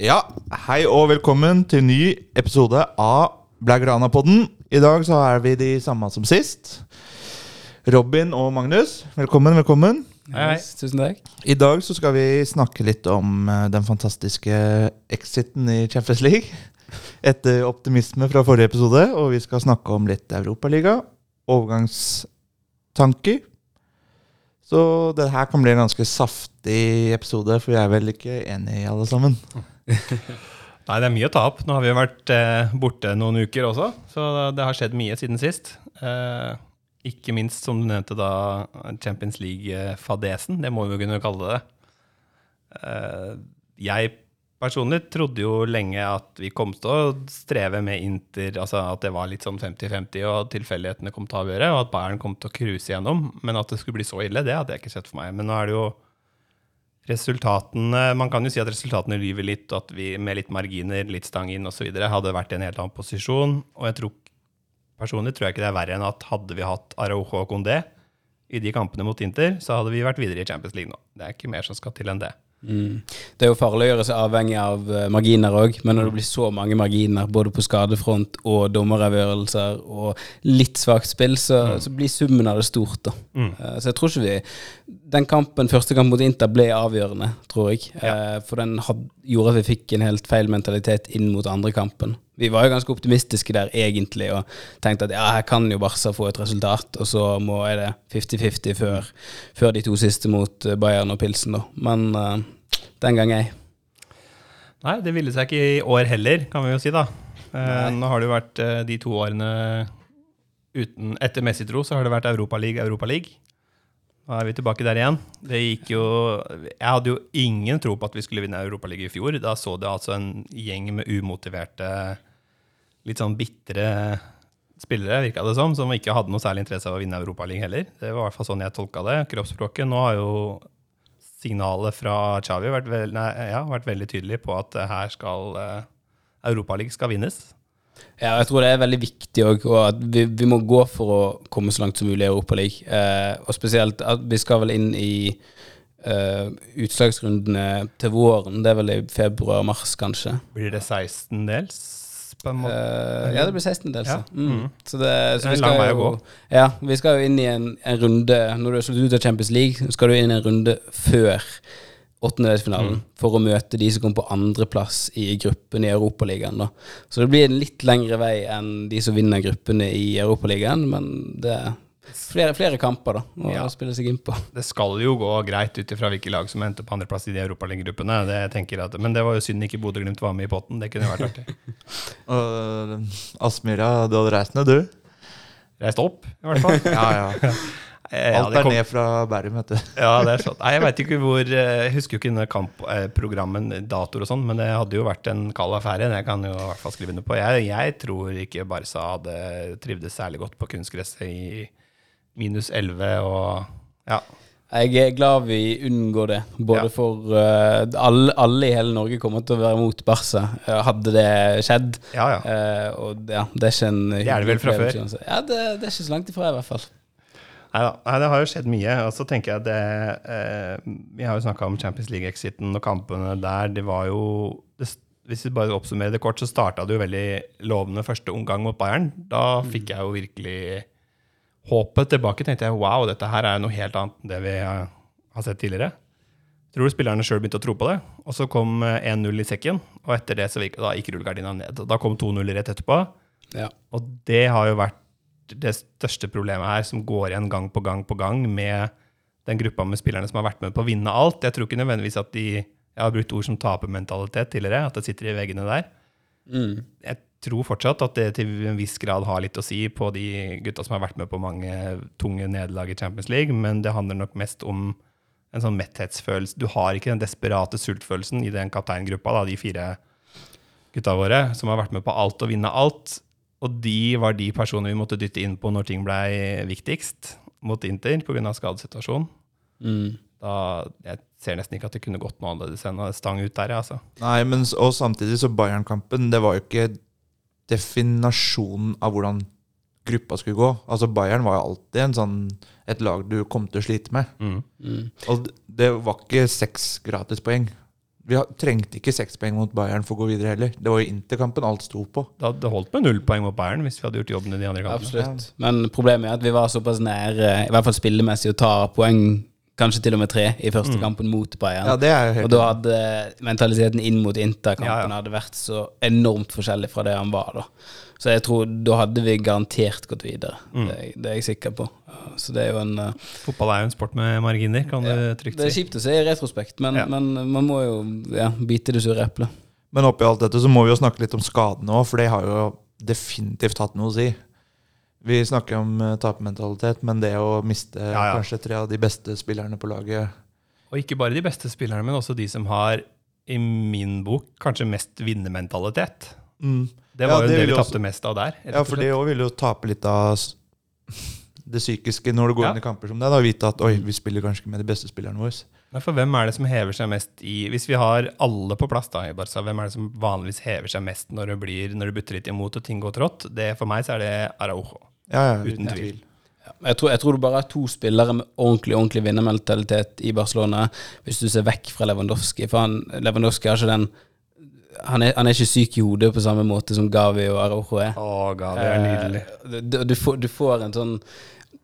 Ja, hei og velkommen til ny episode av Blaggrana-podden. I dag så er vi de samme som sist. Robin og Magnus, velkommen, velkommen. Hei, hei. Tusen takk. I dag så skal vi snakke litt om eh, den fantastiske exiten i Champions League. Etter optimisme fra forrige episode, og vi skal snakke om litt Europaliga. Overgangstanker. Så det her kan bli en ganske saftig episode, for vi er vel ikke enige alle sammen. Nei, det er mye å ta opp. Nå har vi jo vært eh, borte noen uker også, så det har skjedd mye siden sist. Eh, ikke minst, som du nevnte, da Champions League-fadesen. Det må vi jo kunne kalle det. Eh, jeg personlig trodde jo lenge at vi kom til å streve med Inter, altså at det var litt sånn 50-50, og at tilfeldighetene kom til å avgjøre, og at Bayern kom til å cruise gjennom. Men at det skulle bli så ille, det hadde jeg ikke sett for meg. Men nå er det jo resultatene Man kan jo si at resultatene lyver litt, at vi med litt marginer, litt stang inn osv. hadde vært i en helt annen posisjon. Og jeg tror personlig tror jeg ikke det er verre enn at hadde vi hatt Araujo og Condé i de kampene mot Inter, så hadde vi vært videre i Champions League nå. Det er ikke mer som skal til enn det. Mm. Det er jo farlig å gjøre seg avhengig av eh, marginer òg, men når det blir så mange marginer, både på skadefront og dommeravgjørelser og litt svakt spill, så, så blir summen av det stort. da. Mm. Eh, Så jeg tror ikke vi Den kampen, første kamp mot Inter, ble avgjørende, tror jeg. Ja. Eh, For den had, gjorde at vi fikk en helt feil mentalitet inn mot andre kampen. Vi var jo ganske optimistiske der egentlig, og tenkte at ja, her kan jo Barca få et resultat, og så må er det 50-50 før, før de to siste mot eh, Bayern og Pilsen, da. Men uh, den gang ei. Nei, det ville seg ikke i år heller, kan vi jo si, da. Uh, nå har det jo vært uh, de to årene uten Etter Messi-tro så har det vært Europaliga, Europaliga. Nå er vi tilbake der igjen. Det gikk jo Jeg hadde jo ingen tro på at vi skulle vinne Europaligaen i fjor. Da så det altså en gjeng med umotiverte, litt sånn bitre spillere, virka det som, som ikke hadde noe særlig interesse av å vinne Europaligaen heller. Det var i hvert fall sånn jeg tolka det. Kroppsspråket. Nå har jo signalet fra Xavi vært, nei, ja, vært veldig tydelig på at eh, her skal uh, Europaligaen skal vinnes. Ja, jeg tror det er veldig viktig òg, og at vi, vi må gå for å komme så langt som mulig i Europaligaen. Eh, og spesielt at vi skal vel inn i eh, utslagsrundene til våren. Det er vel i februar-mars, kanskje. Blir det 16-dels? på en måte? Eh, ja, det blir 16. dels. Ja. ja. Mm. Mm. Så, det, så Det er vi en lang skal vei å jo, gå. Ja, vi skal jo inn i en, en runde Når du er slått ut av Champions League, så skal du inn i en runde før åttendedelsfinalen Mm. for å møte de som kommer på andreplass i gruppen i Europaligaen. Så det blir en litt lengre vei enn de som vinner gruppene i Europaligaen, men det flere, flere kamper da, å Ja. spille seg inn på. Det skal jo gå greit ut ifra hvilke lag som endte på andreplass i de at, Men det var jo synd ikke Bodø-Glimt var med i potten. Det kunne vært artig. Og Aspmyra, du hadde reist ned, du? Reist opp, i hvert fall. Ja, ja. Alt er ned fra Bærum, vet du. Ja, det er sånn. Nei, jeg vet ikke hvor eh, Jeg husker jo ikke denne kampprogrammen, datoer og sånn, men det hadde jo vært en kald affære. Det kan jo i hvert fall skrive under på. Jeg, jeg tror ikke Barca hadde trivdes særlig godt på kunstgresset i minus 11 og Ja. Jeg er glad vi unngår det, både Ja. for uh, alle, alle i hele Norge kommer til å være mot Barca, eh, hadde det skjedd. Ja, ja. Uh, og ja, det er ikke en Det er det vel fra før. Ja, det, det er ikke så langt ifra, i hvert fall. Neida, Nei, det har jo skjedd mye. Og så tenker jeg at det Vi har jo snakka om Champions League-exiten og kampene der. Det var jo det, Hvis vi bare oppsummerer det kort, så starta det jo veldig lovende første omgang mot Bayern. Da fikk jeg jo virkelig håpet tilbake. Tenkte jeg wow, dette her er noe helt annet enn det vi har, har sett tidligere. Tror du spillerne sjøl begynte å tro på det? Og så kom eh, 1-0 i sekken, og etter det så da gikk rullegardina ned. Og Da kom 2-0 rett etterpå. Ja. Og det har jo vært det største problemet her, som går igjen gang på gang på gang med den gruppa med spillerne som har vært med på å vinne alt. Jeg tror ikke nødvendigvis at de Jeg har brukt ord som tapermentalitet tidligere, at det sitter i veggene der. Mm. Jeg tror fortsatt at det til en viss grad har litt å si på de gutta som har vært med på mange tunge nederlag i Champions League, men det handler nok mest om en sånn metthetsfølelse. Du har ikke den desperate sultfølelsen i den kapteingruppa, da, de fire gutta våre, som har vært med på alt og vinne alt. Og de var de personene vi måtte dytte inn på når ting blei viktigst mot Inter pga. skadesituasjonen. Mm. Da, jeg ser nesten ikke at det kunne gått noe annerledes enn å stang ut der. Altså. Nei, men og samtidig så Bayern-kampen, det var jo ikke definasjonen av hvordan gruppa skulle gå. Altså Bayern var jo alltid en sånn, et lag du kom til å slite med. Mm. Mm. Og det var ikke seks gratispoeng. Vi trengte ikke seks poeng mot Bayern for å gå videre heller. Det var jo Interkampen alt sto på. Det hadde holdt med null poeng mot Bayern hvis vi hadde gjort jobben i de andre kampene. Absolutt. Men problemet er at vi var såpass nære, i hvert fall spillemessig, å ta poeng, kanskje til og med tre, i første kampen mot Bayern. Ja, det er jo helt Og da hadde mentaliteten inn mot Inter-kampen Ja, ja. hadde vært så enormt forskjellig fra det han var da. Så jeg tror da hadde vi garantert gått videre. Mm. Det, det er jeg sikker på. Så det er jo en uh, Fotball er jo en sport med marginer, kan du trygt si. Det er kjipt å se i retrospekt, men, Ja. men man må jo ja, bite det sure eplet. Men oppi alt dette så må vi jo snakke litt om skadene òg, for det har jo definitivt hatt noe å si. Vi snakker om uh, tapermentalitet, men det å miste Ja, ja. kanskje tre av de beste spillerne på laget Og ikke bare de beste spillerne, men også de som har, i min bok, kanskje mest vinnermentalitet. Det Ja, var jo det det vi tapte mest av der. Ja, for det òg vil jo tape litt av det psykiske når du går Ja. inn i kamper som det. Da Vite at oi, vi spiller kanskje ikke med de beste spillerne våre. Nei, for hvem er det som hever seg mest i Hvis vi har alle på plass da i Barca, hvem er det som vanligvis hever seg mest når det, blir, når det butter litt imot og ting går trått? Det, for meg så er det Araujo. Ja, ja, Uten tvil. Jeg tror, jeg tror det bare er to spillere med ordentlig ordentlig vinnermentalitet i Barcelona, hvis du ser vekk fra Lewandowski. For han, Lewandowski har ikke den han er, han er ikke syk i hodet på samme måte som Gavi og Araujo er. Å, Gavi er nydelig. Eh, Du, du, får, du får en sånn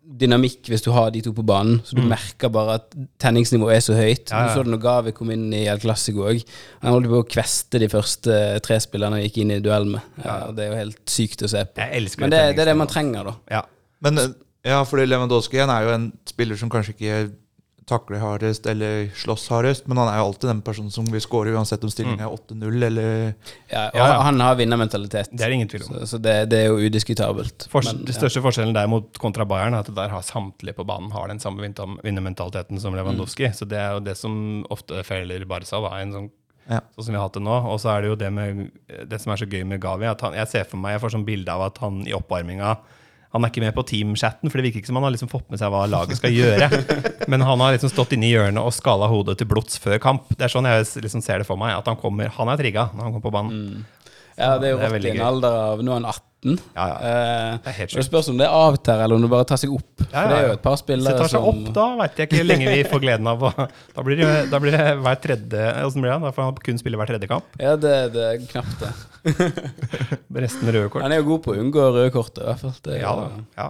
dynamikk hvis du har de to på banen, så du merker bare at tenningsnivået er så høyt. Mm. Ja, ja. Du så det når Gavi kom inn i El Clásico òg. Han holdt på å kveste de første tre spillerne han gikk inn i duell med. Ja, det er jo helt sykt å se på. Jeg Men det det, er det man trenger, da. Ja. Men ja, fordi Lewandowski er jo en spiller som kanskje ikke takler hardest eller slåss hardest, men han er jo alltid den personen som vil skåre uansett om stillingen er 8-0 eller Ja, Ja, ja. han har vinnermentalitet. Det er det ingen tvil om. Så, så det, det er jo udiskutabelt. Fors Men, den ja. største forskjellen der mot kontra Bayern er at der har samtlige på banen har den samme vinnermentaliteten som Lewandowski. Så det er jo det som ofte feiler Barca, da, en sånn, Ja. sånn som vi har hatt det nå. Og så er det jo det med det som er så gøy med Gavi, at han, jeg ser for meg, jeg får sånn bilde av at han i oppvarminga han er ikke med på teamchatten, for det virker ikke som han har liksom fått med seg hva laget skal gjøre. Men han har liksom stått inne i hjørnet og skala hodet til blods før kamp. Det er sånn jeg liksom ser det for meg. At han kommer, han er trigga når han kommer på banen. Ja, det er jo er rått i en alder av Nå er han 18. Ja, ja. Eh, Det er det spørs om det avtar, eller om det bare tar seg opp. Ja, For ja, det er jo et par spillere som tar seg som opp, da veit jeg ikke hvor lenge vi får gleden av å Da blir det, da blir det hver tredje Åssen blir det? Da får han kun spille hver tredje kamp. Ja, det, det er knapt det. Resten røde kort. Han er jo god på å unngå røde kort, i hvert fall. Er Ja, da. ja.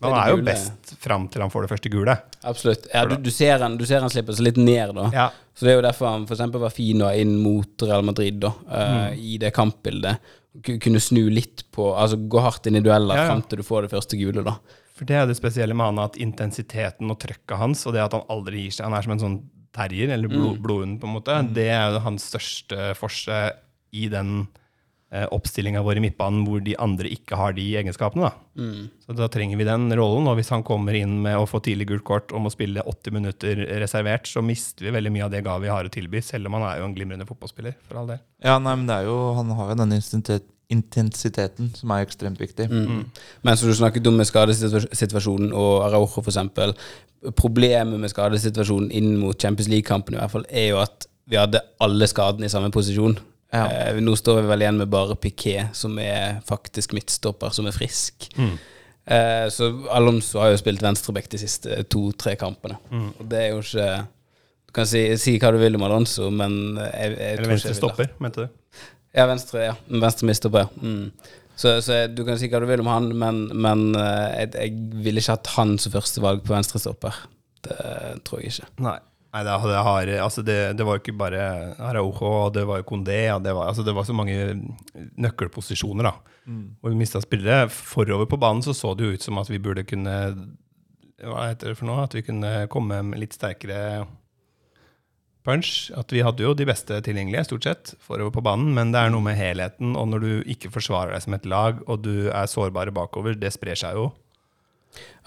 Men han er jo gule. best fram til han får det første gule. Absolutt. Ja, du, du, ser han, du ser han slipper seg litt ned, da. Ja. Så det er jo derfor han f.eks. var fin da, inn mot Real Madrid, da, uh, Mm. i det kampbildet. Kunne snu litt på Altså gå hardt inn i dueller Ja, ja. fram til du får det første gule, da. For det er det spesielle med han, at intensiteten og trøkket hans, og det at han aldri gir seg Han er som en sånn terrier, eller blod, blodhund, på en måte. Det er jo hans største forse i den oppstillinga vår i midtbanen hvor de andre ikke har de egenskapene. da. Så da trenger vi den rollen. Og hvis han kommer inn med å få tidlig gult kort og må spille 80 minutter reservert, så mister vi veldig mye av det Gavi har å tilby, selv om han er jo en glimrende fotballspiller. for all del. Ja, nei, men det er jo Han har jo den intensiteten som er ekstremt viktig. Mm. Men som du snakket om med skadesituasjonen og Araujo f.eks. Problemet med skadesituasjonen inn mot Champions League-kampen i hvert fall er jo at vi hadde alle skadene i samme posisjon. Ja. Eh, nå står vi vel igjen med bare Piquet, som er faktisk midtstopper, som er frisk. Eh, så Alonso har jo spilt venstreback de siste to-tre kampene. Og det er jo ikke Du kan si, si hva du vil om Alonso, men jeg, jeg Eller tror venstre stopper, mente du? ja, venstre, ja. Venstre midtstopper. ja. Mm. Så, så du kan si hva du vil om han, men, men eh, jeg, jeg ville ikke hatt han som førstevalg på venstrestopper. Det tror jeg ikke. Nei. Nei, det, det, har, altså det, det var jo ikke bare Araujo, det var jo Condé, det var, altså det var så mange nøkkelposisjoner, da. Og vi mista spillere. Forover på banen så så det jo ut som at vi burde kunne Hva heter det for noe? At vi kunne komme med litt sterkere punch. At vi hadde jo de beste tilgjengelige, stort sett, forover på banen, men det er noe med helheten, og når du ikke forsvarer deg som et lag, og du er sårbare bakover, det sprer seg jo.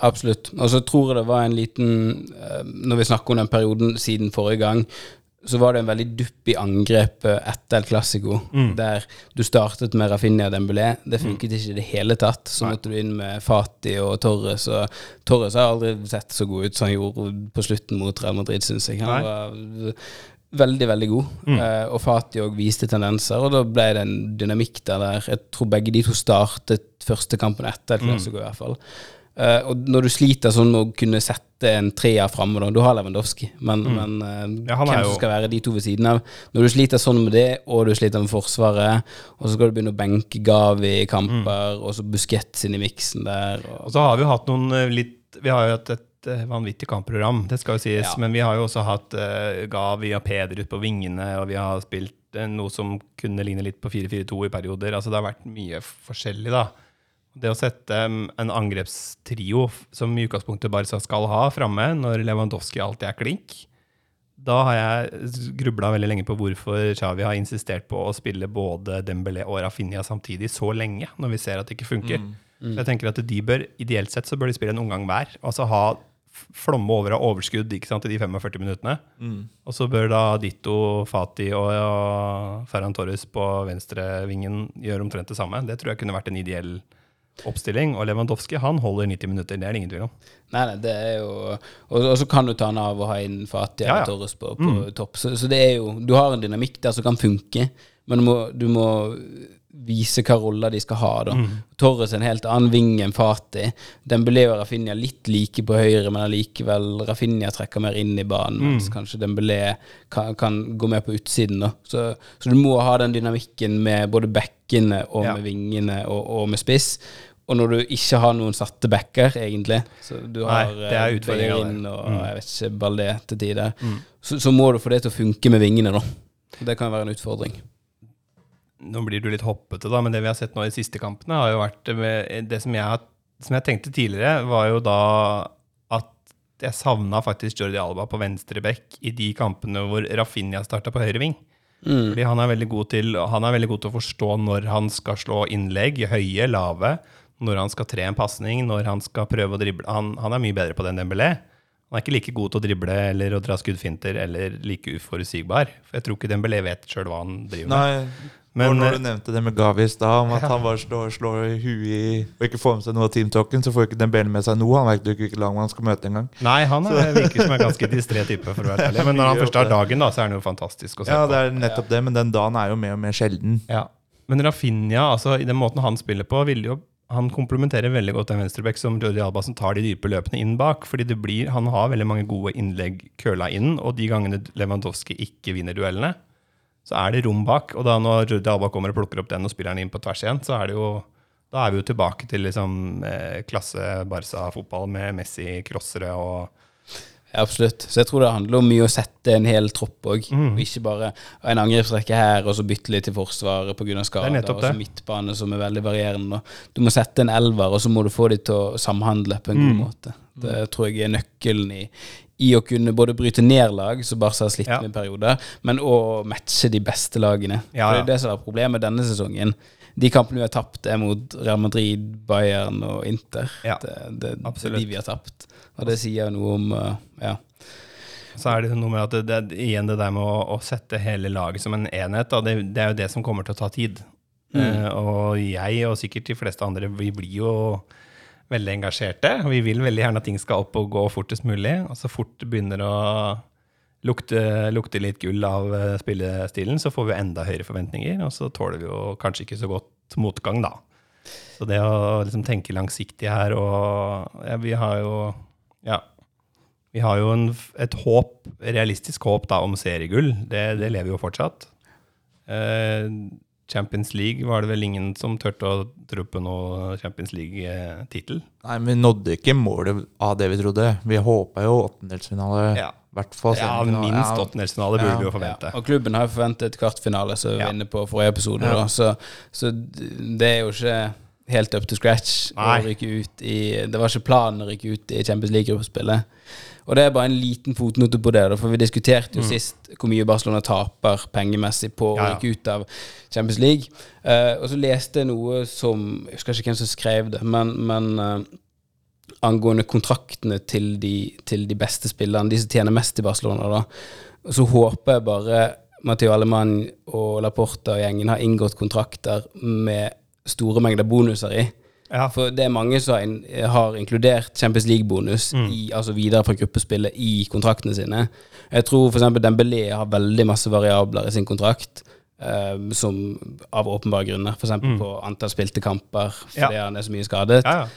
Absolutt. Og så tror jeg det var en liten eh, Når vi snakker om den perioden siden forrige gang, så var det en veldig dupp i angrepet etter El Clásico, der du startet med Rafinha Dembélé. Det funket ikke i det hele tatt. Så måtte du inn med Fati og Torres. Og Torres har aldri sett så god ut som han gjorde på slutten mot Real Madrid, syns jeg. Han Nei. var veldig, veldig god. Eh, og Fati òg viste tendenser, og da ble det en dynamikk der. der. Jeg tror begge de to startet første kampen etter El Clásico, i hvert fall. Eh, og når du sliter sånn med å kunne sette en treer framme, da Du har Lewandowski, men, men uh, Ja, hvem som skal være de to ved siden av Når du sliter sånn med det, og du sliter med Forsvaret, og så skal du begynne å benke Gavi i kamper, og så Busquets inn i miksen der og, Og så har vi jo hatt noen eh, litt Vi har jo hatt et vanvittig kampprogram, det skal jo sies. Ja. Men vi har jo også hatt uh, Gavi og Peder ut på vingene, og vi har spilt noe som kunne ligne litt på 4-4-2 i perioder. Altså det har vært mye forskjellig, da. Det å sette um, en angrepstrio som i utgangspunktet Barca skal ha framme, når Lewandowski alltid er klink, da har jeg grubla veldig lenge på hvorfor Xavi har insistert på å spille både Dembélé og Rafinha samtidig så lenge, når vi ser at det ikke funker. Så jeg tenker at de bør, Ideelt sett så bør de spille en omgang hver. Altså ha flomme over av overskudd ikke sant, i de 45 minuttene. Og så bør da Ditto, Fati og, og Ferran Torres på venstrevingen gjøre omtrent det samme. Det tror jeg kunne vært en ideell oppstilling. Og Lewandowski han holder 90 minutter, det er det ingen tvil om. Nei, nei, det er jo Og, og så kan du ta han av og ha inn Fatih Ja, ja. og Torres på, på topp. Så, så det er jo Du har en dynamikk der som kan funke, men du må, du må vise hva roller de skal ha, da. Torres er en helt annen ving enn Fatih. Dembélé og Rafinha litt like på høyre, men allikevel Rafinha trekker mer inn i banen, mens kanskje Dembélé kan, kan gå mer på utsiden, da. Så, så du må ha den dynamikken med både bekkene og Ja. med vingene og, og med spiss. Og når du ikke har noen satte backer, egentlig, så du Nei, har det er eh, utfordringen der. Bellerin jeg vet ikke, Baldé til tider, så, så må du få det til å funke med vingene, da. Det kan være en utfordring. Nå blir du litt hoppete, da, men det vi har sett nå i siste kampene, har jo vært med, Det som jeg, som jeg tenkte tidligere, var jo da at jeg savna faktisk Jordi Alba på venstre bekk i de kampene hvor Rafinha starta på høyre ving. Fordi han er, til, han er veldig god til å forstå når han skal slå innlegg, høye, lave, når han skal tre en pasning, når han skal prøve å drible. Han, han er mye bedre på det enn Dembélé. Han er ikke like god til å drible eller å dra skuddfinter eller like uforutsigbar. For jeg tror ikke Dembélé vet sjøl hva han driver med. Nei, Men, og når eh, du nevnte det med Gavi i stad, om at han bare slår, slår huet i og ikke får med seg noe av teamtalken, så får ikke Dembélé med seg noe. Han vet ikke hvilket lag man skal møte engang. Nei, han er, virker som en ganske distré type, for å være ærlig. Men når han først har dagen, da, så er han jo fantastisk å se Ja, det er nettopp det, men den dagen er jo mer og mer sjelden. Ja. Men Rafinha, altså, i den måten han spiller på, ville jo han komplementerer veldig godt den venstreback som Jordi Alba, som tar de dype løpene inn bak. fordi blir, Han har veldig mange gode innlegg køla inn, og de gangene Lewandowski ikke vinner duellene, så er det rom bak. Og da når Jordi Alba kommer og plukker opp den og spiller den inn på tvers igjen, så er det jo da er vi jo tilbake til liksom, eh, klasse Barca-fotball med Messi, crossere og Ja, absolutt. Så jeg tror det handler om mye å sette en hel tropp òg. Mm. Og ikke bare en angrepsrekke her, og så bytte litt til forsvaret pga. Er skader, og så midtbane som er veldig varierende. Du må sette en elver, og så må du få de til å samhandle på en Mm. god måte. Det tror jeg er nøkkelen i, i å kunne både bryte ned lag, som Barca har slitt Ja. med perioder, men å matche de beste lagene. Ja, For det er det som er problemet denne sesongen. De kampene vi har tapt, er mot Real Madrid, Bayern og Inter. Ja, det, det, det er de vi har tapt. Og det sier jo noe om uh, ja. Så er det noe med at det, det, igjen det der med å, å sette hele laget som en enhet, da, det, det er jo det som kommer til å ta tid. Eh, og jeg, og sikkert de fleste andre, vi blir jo veldig engasjerte. Vi vil veldig gjerne at ting skal opp og gå fortest mulig. Og så fort det begynner å lukte, lukte litt gull av eh, spillestilen, så får vi enda høyere forventninger, og så tåler vi jo kanskje ikke så godt motgang, da. Så det å liksom tenke langsiktig her, og ja, vi har jo Ja. Vi har jo en, et håp, realistisk håp da, om seriegull. Det, det lever jo fortsatt. Eh, Champions League var det vel ingen som turte å tro på noe Champions League-tittel. Nei, men vi nådde ikke målet av det vi trodde. Vi håpa jo åttendelsfinale. Ja. fall Ja, minst Ja, åttendelsfinale burde Ja. vi jo forvente. Ja, og klubben har jo forventet kvartfinale, som vi var inne på forrige episode. Ja. Da. Så, så det er jo ikke helt up to scratch Nei. Og rykke ut i Det var ikke planen å rykke ut i Champions League-gruppespillet. Og det er bare en liten fotnote på det, for vi diskuterte jo sist hvor mye Barcelona taper pengemessig på å Mm. Ja, ja. rykke ut av Champions League. Uh, og så leste jeg noe som Jeg husker ikke hvem som skrev det, men, men uh, angående kontraktene til de, til de beste spillerne, de som tjener mest i Barcelona, da. Så håper jeg bare Matheo Alemann og Laporta og gjengen har inngått kontrakter med store mengder bonuser i. Ja. For det er mange som har, in har inkludert Champions League-bonus mm. altså videre fra gruppespillet i kontraktene sine. Jeg tror f.eks. Dembélé har veldig masse variabler i sin kontrakt. Uh, som av åpenbare grunner, f.eks. på antall spilte kamper fordi Ja. han er så mye skadet. Ja, ja.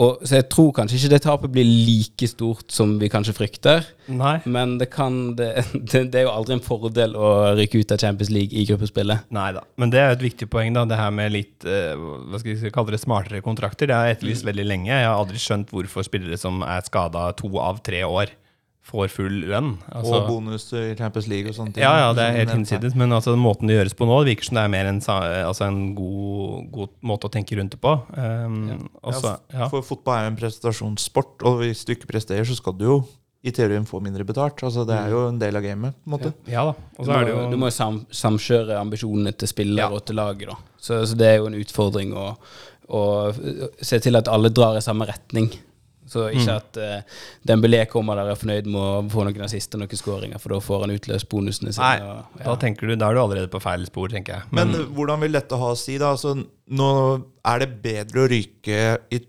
Og, så jeg tror kanskje ikke det tapet blir like stort som vi kanskje frykter. Nei. Men det, kan, det, det, det er jo aldri en fordel å rykke ut av Champions League i gruppespillet. Nei da. Men det er et viktig poeng, da. Det her med litt eh, hva skal vi kalle det, smartere kontrakter. Det har jeg etterlyst veldig lenge. Jeg har aldri skjønt hvorfor spillere som er skada to av tre år, får full lønn. Altså, og bonus i Champions League og sånne ting. ja, ja, det er helt du hinsides. Men altså, måten det gjøres på nå, det virker som det er mer en, altså, en god, god måte å tenke rundt det på. Um, også, ja. For fotball er jo en prestasjonssport, og hvis du ikke presterer, så skal du jo i teorien få mindre betalt. Altså, det er jo en del av gamet, på en måte. ja da. Og Du så må, er det jo du må jo sam, samkjøre ambisjonene til spiller Ja. og til laget. da. Så, så det er jo en utfordring å, å se til at alle drar i samme retning. Så ikke Mm. at uh, Dembélé kommer der og er fornøyd med å få noen assister og noen skåringer, for da får han utløst bonusene sine. Nei, og, da tenker du, da er du allerede på feil spor, tenker jeg. Men hvordan vil dette ha å si, da? Altså, nå er det bedre å ryke i,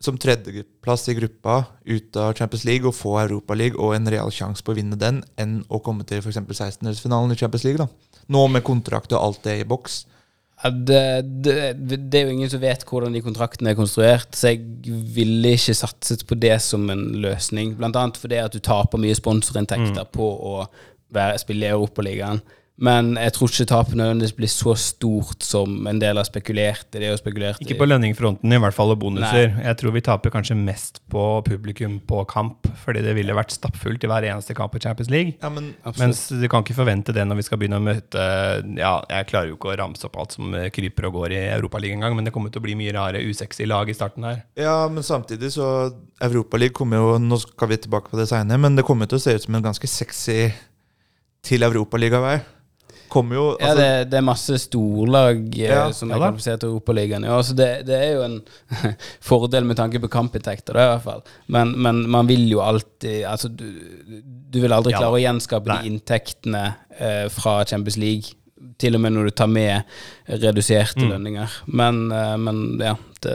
som tredjeplass i gruppa ut av Champions League og få Europaliga og en real sjanse på å vinne den, enn å komme til f.eks. 16-delsfinalen i Champions League. da. Nå med kontrakt og alt det i boks. Det, det, det er jo ingen som vet hvordan de kontraktene er konstruert, så jeg ville ikke satset på det som en løsning. Blant annet fordi at du taper mye sponsorinntekter på å være, spille i Europaligaen. Men jeg tror ikke tapet nødvendigvis blir så stort som en del har spekulert. Det er jo spekulert Ikke på lønningfronten, i hvert fall, og bonuser. Jeg tror vi taper kanskje mest på publikum på kamp, fordi det ville vært stappfullt i hver eneste kamp i Champions League. Ja, men Mens du kan ikke forvente det når vi skal begynne å møte Ja, jeg klarer jo ikke å ramse opp alt som eh, kryper og går i Europaligaen engang, men det kommer til å bli mye rare usexy lag i starten her. Ja, men samtidig så Europaligaen kommer jo Nå skal vi tilbake på det seinere, men det kommer til å se ut som en ganske sexy til Europaligavei. Kommer jo Ja, altså, det, det er masse storlag eh, Ja, som er kvalifisert til Europaligaen. Ja, altså det, det er jo en fordel med tanke på kampinntekter, i hvert fall. Men, men man vil jo alltid Altså, du, du vil aldri Ja klare å gjenskape Nei. de inntektene eh, fra Champions League. Til og med når du tar med reduserte Mm. lønninger. Men, eh, men ja det,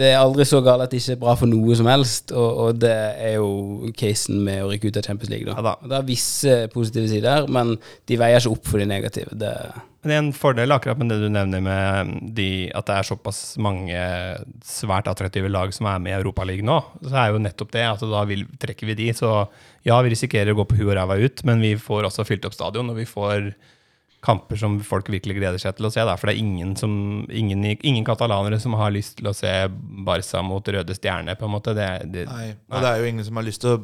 det er aldri så galt at det ikke er bra for noe som helst, og, og det er jo casen med å rykke ut av Champions League. Da. Ja da. Det er visse positive sider, men de veier ikke opp for de negative. Det, Men det er en fordel akkurat med det du nevner med de, at det er såpass mange svært attraktive lag som er med i Europaligaen nå. Så er jo nettopp det at da vil, trekker vi de. Så ja, vi risikerer å gå på huet og ræva ut, men vi får også fylt opp stadion, og vi får kamper som folk virkelig gleder seg til å se. Da. For det er ingen, som, ingen, ingen katalanere som har lyst til å se Barca mot Røde Stjerne, på en måte. Det, det, Nei, og det er jo ingen som har lyst til å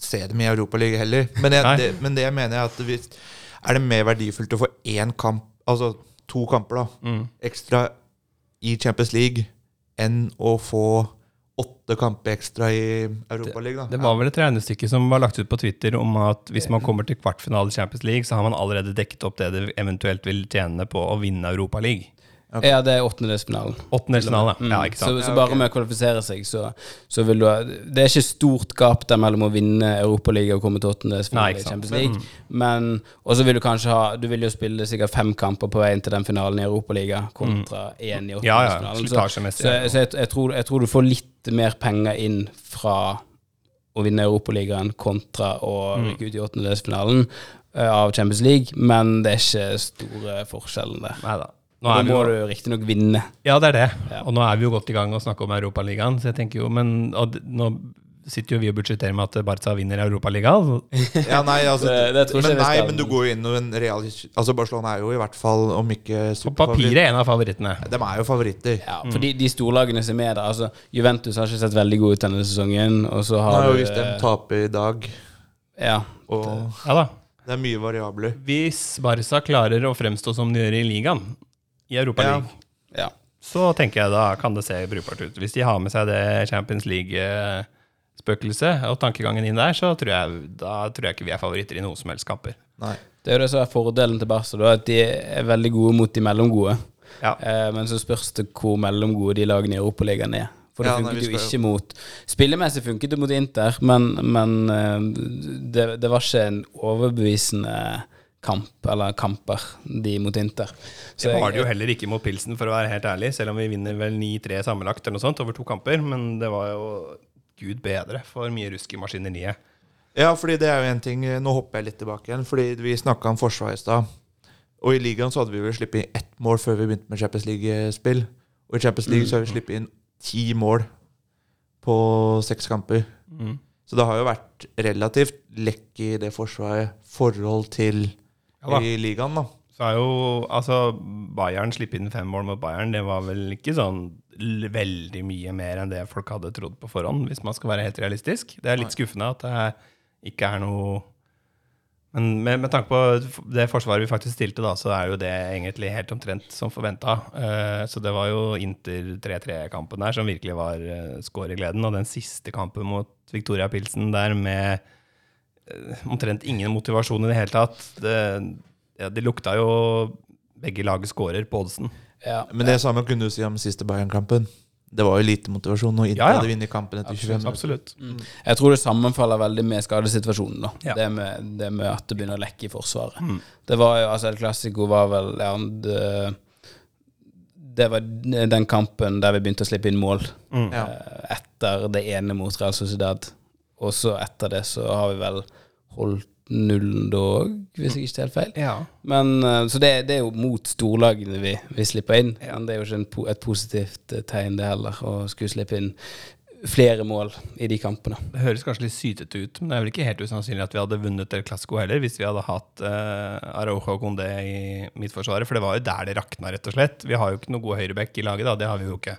se dem i Europaligaen heller. Men, jeg, det, men det jeg mener er at hvis, er det mer verdifullt å få én kamp, altså to kamper da, mm. ekstra i Champions League enn å få åtte kamper ekstra i Europaligaen. Det var vel et regnestykke som var lagt ut på Twitter om at hvis man kommer til kvartfinale i Champions League, så har man allerede dekket opp det det eventuelt vil tjene på å vinne Europaligaen. Ok. Ja, det er åttendedelsfinalen. Åttendelsfinale. Mm. Ja, ikke sant. så så bare med å kvalifisere seg, så, så vil du ha Det er ikke stort gap der mellom å vinne Europaligaen og komme til åttendedelsfinalen i. Champions League. Men Og så vil du kanskje ha Du vil jo spille sikkert fem kamper på veien til den finalen i Europaligaen kontra én i åttendedelsfinalen. Ja, ja. åttendedelsfinalen. så så, så jeg, jeg, tror, jeg tror du får litt mer penger inn fra å vinne Europaligaen kontra å Mm. rykke ut i åttendedelsfinalen eh, av Champions League, men det er ikke store forskjellen der. Neida. Nå Da er vi må jo, du riktignok vinne. ja, det er det. Ja. Og nå er vi jo godt i gang å snakke om Europaligaen, så jeg tenker jo Men og, nå sitter jo vi og budsjetterer med at Barca vinner Europaligaen. Ja, nei, altså, Det- det men, nei, skal. men du går jo inn og en real Altså Barcelona er jo i hvert fall, om ikke På papiret en av favorittene. De er jo favoritter. Ja, for de, de storlagene som er der altså, Juventus har ikke sett veldig gode ut denne sesongen. Og så Nei, har og du hvis de taper i dag, Ja. og Ja da. det er mye variabler Hvis Barca klarer å fremstå som de gjør i ligaen, i Europa League, ja. så tenker jeg da kan det se brukbart ut. Hvis de har med seg det Champions League-spøkelset og tankegangen inn der, så tror jeg, da tror jeg ikke vi er favoritter i noen som helst kamper. Nei. Det er jo det som er fordelen til Barca, at de er veldig gode mot de mellomgode. Ja. Eh, men så spørs det hvor mellomgode de lagene i Europaligaen er. For det Ja, funket nei, jo ikke mot Spillemessig funket det mot Inter, men, men eh, det, det var ikke en overbevisende kamp, eller kamper, de mot Inter. Så Det var det jo heller ikke mot Pilsen, for å være helt ærlig, selv om vi vinner vel 9-3 sammenlagt eller noe sånt over to kamper. Men det var jo gud bedre for mye rusk i maskineriet. Ja, fordi det er jo en ting Nå hopper jeg litt tilbake igjen, fordi vi snakka om forsvar i stad. Og i ligaen så hadde vi vel sluppet inn ett mål før vi begynte med Champions League-spill. Og i Champions League så har vi sluppet inn ti mål på seks kamper. Mm. Så det har jo vært relativt lekk i det forsvaret forhold til Ja i ligaen, da. Så er jo altså Bayern slipper inn fem mål mot Bayern. Det var vel ikke sånn veldig mye mer enn det folk hadde trodd på forhånd, hvis man skal være helt realistisk. Det er litt skuffende at det ikke er noe Men med, med tanke på det forsvaret vi faktisk stilte, da, så er jo det egentlig helt omtrent som forventa. så det var jo Inter 3-3-kampen der som virkelig var uh, skåregleden. Og den siste kampen mot Victoria Pilsen der med eh, omtrent ingen motivasjon i det hele tatt. Det, ja, de lukta jo begge lag skårer på oddsen. Ja, Men det samme kunne du si om siste Bayern-kampen. Det var jo lite motivasjon, og Inter Ja, ja. hadde vunnet kampen etter 25 minutter. Absolutt. Jeg tror det sammenfaller veldig med skadesituasjonen. da Ja. det, med, det med at det begynner å lekke i Forsvaret. Mm. Det var jo, altså El Clásico var vel ja, det, det var den kampen der vi begynte å slippe inn mål Mm. Eh, etter det ene mot Real Sociedad. Og så etter det så har vi vel holdt nullen da òg, hvis jeg ikke tar helt feil. Ja. Men, eh, så det, det er jo mot storlagene vi, vi slipper inn. Ja. Men det er jo ikke en, et positivt eh, tegn, det heller, å skulle slippe inn flere mål i de kampene. Det høres kanskje litt sytete ut, men det er vel ikke helt usannsynlig at vi hadde vunnet El Clasco heller, hvis vi hadde hatt uh, Araujo og Condé i midtforsvaret. For det var jo der det rakna, rett og slett. Vi har jo ikke noe god høyreback i laget, da. Det har vi jo ikke.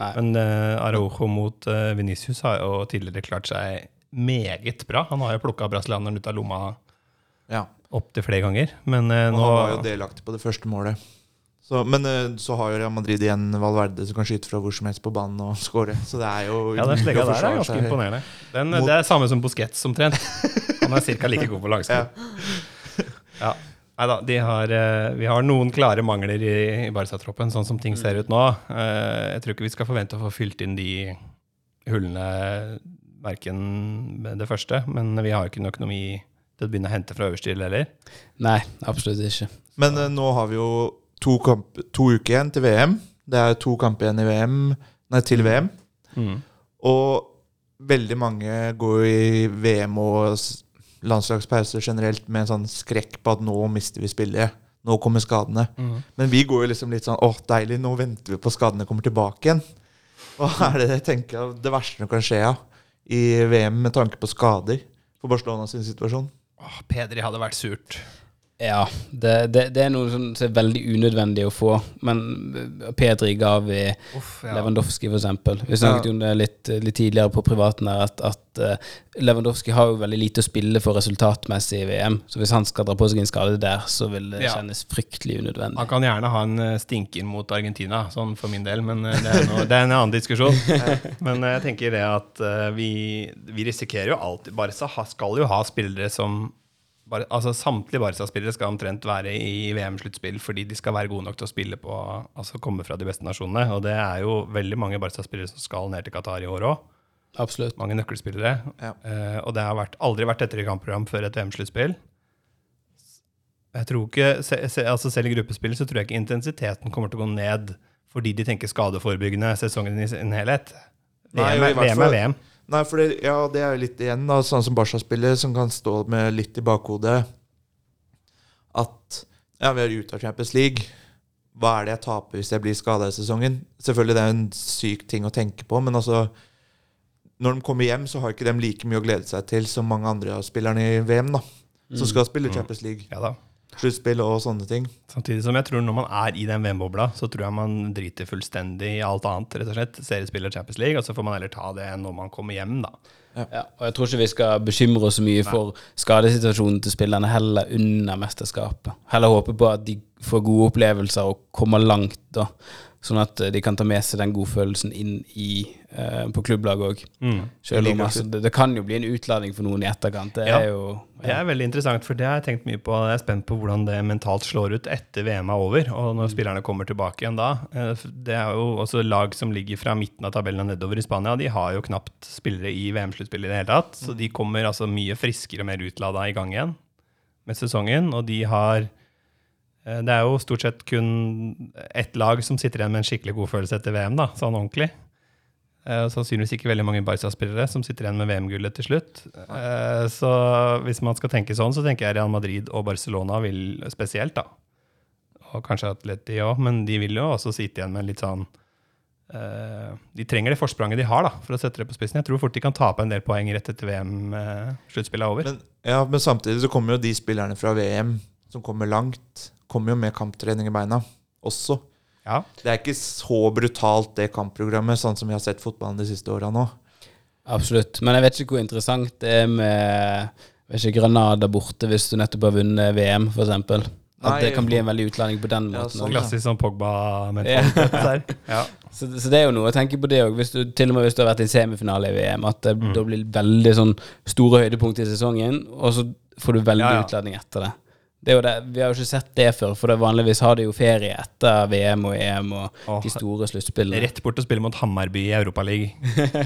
Nei. Men uh, Araujo mot uh, Venicius har jo tidligere klart seg meget bra. Han har jo plukka brasilianeren ut av lomma Ja. opptil flere ganger. Men uh, nå han var jo delaktig på det første målet. Så, men uh, så har jo Real Madrid igjen Valverde som kan skyte fra hvor som helst på banen og skåre. Så det er jo Ja, den slegga der er ganske seg. imponerende. Den, Mot- det er samme som Busquets omtrent. Han er ca. like god på langskritt. Ja. Nei da, eh, vi har noen klare mangler i, i Barca-troppen, sånn som ting ser ut nå. Eh, jeg tror ikke vi skal forvente å få fylt inn de hullene verken med det første, men vi har ikke noe økonomi til å begynne å hente fra øverste hylle heller. Nei, absolutt ikke. Men uh, nå har vi jo to, kamp, to uker igjen til VM. Det er to kamper igjen i VM, nei, til VM. Og veldig mange går i VM og s- landslagspause generelt med en sånn skrekk på at nå mister vi spillet. Nå kommer skadene. Men vi går jo liksom litt sånn åh, deilig, nå venter vi på skadene kommer tilbake igjen. Hva er det jeg tenker er det verste som kan skje ja, i VM med tanke på skader for Barcelona sin situasjon? Åh, Pedri hadde vært surt. Ja, det, det, det er noe som som er veldig unødvendig å få. Men eh, Pedri ga vi Uff, Lewandowski, for eksempel. Vi snakket jo om det litt, litt tidligere på privaten her, at, at eh, Lewandowski har jo veldig lite å spille for resultatmessig i VM. Så hvis han skal dra på seg en skade der, så vil det Ja. kjennes fryktelig unødvendig. Han kan gjerne ha en stinker mot Argentina, sånn for min del, men eh, det er, noe, det er en annen diskusjon. Men eh, jeg tenker det at eh, vi, vi risikerer jo alltid Barca skal jo ha spillere som bare, altså Samtlige Barca-spillere skal omtrent være i VM-sluttspill fordi de skal være gode nok til å spille på Altså komme fra de beste nasjonene. Og det er jo veldig mange Barca-spillere som skal ned til Qatar i år òg. Absolutt. Mange nøkkelspillere. Ja. Uh, og det har vært, aldri vært tettere kampprogram før et VM-sluttspill. Jeg tror ikke, se, se, altså Selv i gruppespill så tror jeg ikke intensiteten kommer til å gå ned fordi de tenker skadeforebyggende sesongen i sin helhet. Nei, VM, og i er- hvert VM fall- er VM. Nei, for det, ja, det er jo litt igjen, da, sånn som Barca-spillere, som kan stå med litt i bakhodet at ja, vi er ute av Champions League. Hva er det jeg taper hvis jeg blir skada i sesongen? Selvfølgelig det er en syk ting å tenke på, men altså Når de kommer hjem, så har ikke de like mye å glede seg til som mange andre av spillerne i VM, da. Som skal spille Champions League. Ja da. Sluttspill og sånne ting. Samtidig som jeg tror når man er i den VM-bobla, så tror jeg man driter fullstendig i alt annet. rett og slett. Seriespill og Champions League, og så får man heller ta det når man kommer hjem, da. Ja, og jeg tror ikke vi skal bekymre oss så mye for skadesituasjonen til spillerne heller under mesterskapet. Heller håpe på at de får gode opplevelser og kommer langt, da. Sånn at eh, de kan ta med seg den godfølelsen inn i, eh, på klubblaget òg. Mm. altså, det, det kan jo bli en utladning for noen i etterkant. Det Ja. er jo Det er veldig interessant, for det har jeg tenkt mye på. Jeg er spent på hvordan det mentalt slår ut etter VM er over, og når spillerne kommer tilbake igjen da. Eh, Det er jo også lag som ligger fra midten av tabellen og nedover i Spania. De har jo knapt spillere i VM-sluttspillet i det hele tatt, så de kommer altså mye friskere og mer utlada i gang igjen med sesongen, og de har det er jo stort sett kun ett lag som sitter igjen med en skikkelig god følelse etter VM, da, sånn ordentlig. Eh, Sannsynligvis ikke veldig mange Barca-spillere som sitter igjen med VM-gullet til slutt. Eh, Så hvis man skal tenke sånn, så tenker jeg Real Madrid og Barcelona vil spesielt, da. Og kanskje Atleti òg, men de vil jo også sitte igjen med litt sånn eh, De trenger det forspranget de har, da, for å sette det på spissen. Jeg tror fort de kan tape en del poeng rett etter VM-sluttspillet er over. Men, ja, men samtidig så kommer jo de spillerne fra VM som kommer langt, kommer jo med kamptrening i beina også. Ja. Det er ikke så brutalt, det kampprogrammet, sånn som vi har sett fotballen de siste åra nå. Absolutt. Men jeg vet ikke hvor interessant det er med vet ikke, Granada borte hvis du nettopp har vunnet VM, f.eks. At Nei, det kan bli en veldig utlending på den Ja, måten. sånn, også. Klassisk sånn Pogba-mentalitet der. Ja. Så, så det er jo noe å tenke på det òg, til og med hvis du har vært i semifinale i VM. At det Mm. da blir veldig sånn store høydepunkt i sesongen, og så får du veldig Ja, ja. utladning etter det. Det, er jo det. Vi har jo ikke sett det før, for det vanligvis har de jo ferie etter VM og EM og Åh, de store sluttspillene. Rett bort og spille mot Hammarby i Europaligaen.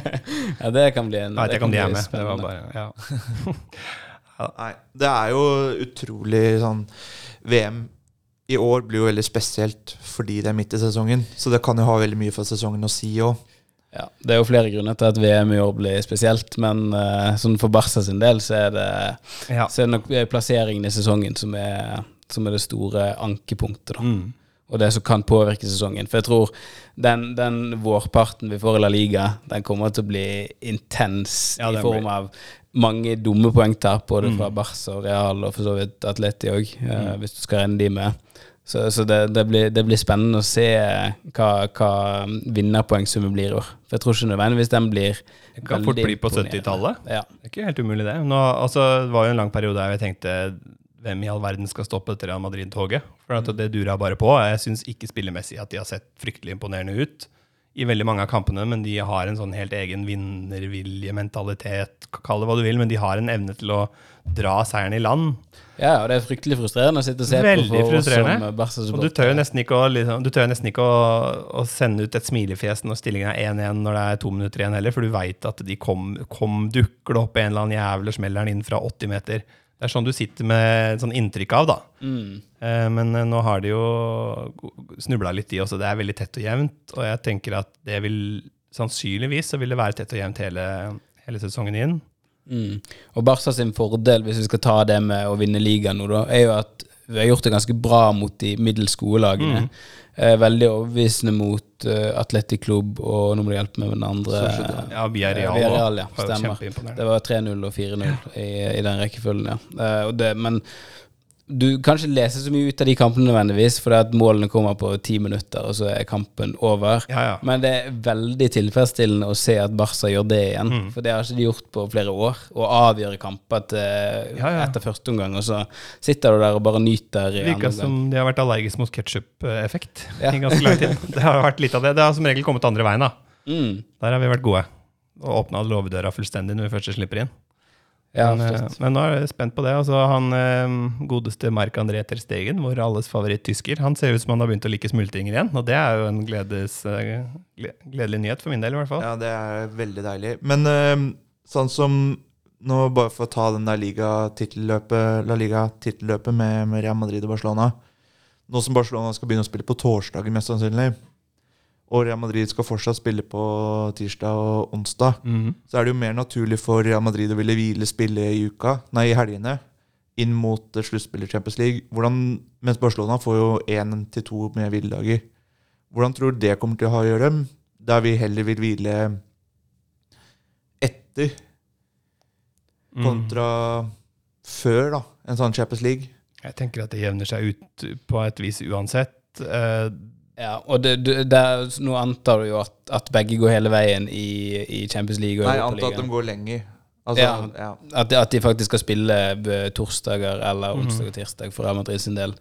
Ja, det kan bli en Nei, det kan de bli er. Det var bare, ja. Nei, det er jo utrolig sånn VM i år blir jo veldig spesielt fordi det er midt i sesongen. Så det kan jo ha veldig mye for sesongen å si òg. Ja, det er jo flere grunner til at VM i år blir spesielt, men uh, sånn for Barca sin del så er det, ja. så er det nok plasseringen i sesongen som er, som er det store ankepunktet. da. Mm. og det som kan påvirke sesongen. For jeg tror den, den vårparten vi får i La Liga, den kommer til å bli intens Ja, i form blir- av mange dumme poengtap, både Mm. fra Barca og Real og for så vidt Atleti òg, hvis du skal regne de med. Så, så det, det, blir, det blir spennende å se hva, hva vinnerpoengsummen blir i år. For jeg tror ikke nødvendigvis den blir Det kan fort bli på 70-tallet. Ja. Det er ikke helt umulig, det. Nå, altså, det var jo en lang periode der jeg tenkte hvem i all verden skal stoppe dette Real Madrid-toget? For det dura bare på. Jeg syns ikke spillemessig at de har sett fryktelig imponerende ut i veldig mange av kampene, men de har en sånn helt egen vinnervilje, mentalitet, kall det hva du vil, men de har en evne til å dra seieren i land. Ja, og det er fryktelig frustrerende å sitte og se Veldig på Veldig frustrerende. som Og du tør jo nesten ikke å, liksom, nesten ikke å, å sende ut et smilefjes når stillingen er 1-1 når det er to minutter igjen heller, for du veit at de kom, kom dukker det opp en eller annen jævel og smeller den inn fra 80 meter. Det er sånn du sitter med sånn inntrykk av, da. Mm. Eh, Men eh, nå har de jo snubla litt, de også. Det er veldig tett og jevnt. Og jeg tenker at det vil sannsynligvis så vil det være tett og jevnt hele, hele sesongen inn. Mm. Og Barca sin fordel, hvis vi skal ta det med å vinne ligaen nå, da, er jo at vi har gjort det ganske bra mot de middels gode lagene. Mm. Eh, veldig overbevisende mot uh, Atletic Klubb, og nå må du hjelpe meg med den andre. Ja, via Eh, Real. Ja. Stemmer. Det var 3-0 og 4-0 i, i den rekkefølgen, ja. Uh, det, men du kan ikke lese så mye ut av de kampene nødvendigvis, for at målene kommer på ti minutter, og så er kampen over. Ja, ja. Men det er veldig tilfredsstillende å se at Barca gjør det igjen. Mm. For det har ikke de gjort på flere år. Å avgjøre kamper til, Ja, etter første omgang, og så sitter du der og bare nyter Virker som de har vært allergisk mot ketsjup-effekt i ganske lang tid. Det har vært litt av det. Det har som regel kommet andre veien. da. Mm. Der har vi vært gode. Og åpna låvedøra fullstendig når vi først slipper inn. Ja, men, eh, men nå er jeg spent på det. Altså, han eh, godeste Marc-André Ter Stegen, vår alles favoritt-tysker, han ser ut som han har begynt å like smultringer igjen. Og det er jo en gledes, eh, gledelig nyhet for min del, i hvert fall. Ja, det er veldig deilig. Men eh, sånn som nå Bare for å ta den der liga-tittelløpet La Liga-tittelløpet med, med Real Madrid og Barcelona. Nå som Barcelona skal begynne å spille på torsdagen, mest sannsynlig, og Real Madrid skal fortsatt spille på tirsdag og onsdag, mm. så er det jo mer naturlig for Real Madrid å ville hvile spille i uka, nei, i helgene, inn mot sluttspiller Champions League. Hvordan, mens Barcelona får jo én til to med hviledager. Hvordan tror du det kommer til å ha å gjøre, der vi heller vil hvile etter Mm. kontra før da, en sånn Champions League? Jeg tenker at det jevner seg ut på et vis uansett. Eh, Ja, og det, det, det nå antar du jo at, at begge går hele veien i, i Champions League og Nei, antar at de går lenger. Altså, Ja. ja. At, at de faktisk skal spille torsdager eller Mhm. onsdag og tirsdag for Real Madrid sin del.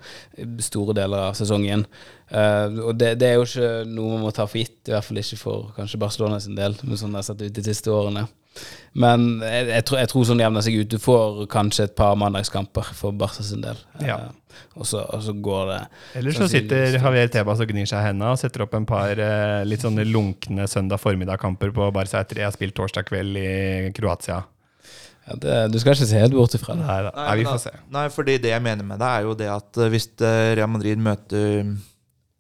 Store deler av sesongen. Uh, og det, det er jo ikke noe man må ta for gitt, i hvert fall ikke for kanskje Barcelona sin del, med sånn det har sett ut de siste årene. Men jeg, jeg, tror, jeg tror sånn jevner seg ut. Du får kanskje et par mandagskamper for Barca sin del. Ja. Eh, og, så, og så går det Eller så sitter Javier Tebas og gnir seg i hendene og setter opp en par eh, litt sånne lunkne søndag formiddag-kamper på Barca etter jeg har spilt torsdag kveld i Kroatia. ja, det, Du skal ikke se helt bort ifra det. Nei, da. Nei, Nei, vi får se. Nei, fordi det jeg mener med det, er jo det at eh, hvis eh, Real Madrid møter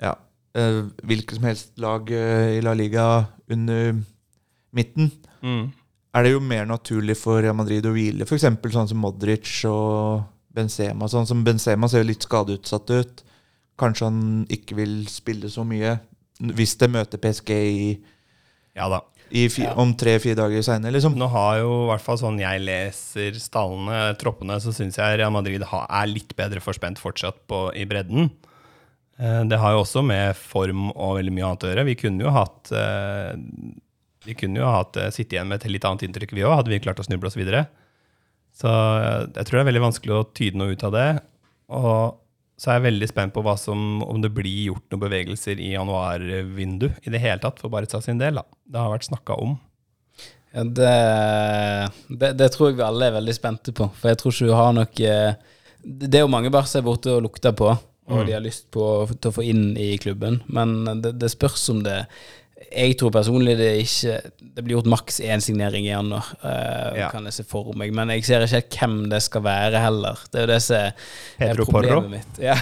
ja, eh, hvilket som helst lag i La Liga under midten, Mm. Er det jo mer naturlig for Real Madrid å hvile f.eks. sånn som Modric og Benzema. Sånn som Benzema ser jo litt skadeutsatt ut. Kanskje han ikke vil spille så mye. hvis det møter PSG i, Ja da. i fi, om tre-fire dager seinere, liksom. Nå har jo, i hvert fall sånn jeg leser stallene, troppene, så syns jeg Real Madrid er litt bedre forspent fortsatt på, i bredden. Eh, Det har jo også med form og veldig mye annet å gjøre. Vi kunne jo hatt eh, Vi kunne jo hatt eh, sitte igjen med et litt annet inntrykk, vi òg, hadde vi klart å snuble oss videre. Så eh, jeg tror det er veldig vanskelig å tyde noe ut av det. Og så er jeg veldig spent på som, om det blir gjort noen bevegelser i januarvindu i det hele tatt, for Barca sin del. da. Det har vært snakka om. Ja, det, det, det tror jeg vi alle er veldig spente på. For jeg tror ikke hun har nok Det det er jo mange Barca er borte og lukter på, og Mm. de har lyst på, til å få inn i klubben. Men det, det spørs om det Jeg tror personlig det ikke Det blir gjort maks én signering i januar, uh, Ja. kan jeg se for meg. Men jeg ser ikke helt hvem det skal være heller. Det er jo det som er problemet Porro? mitt. Ja.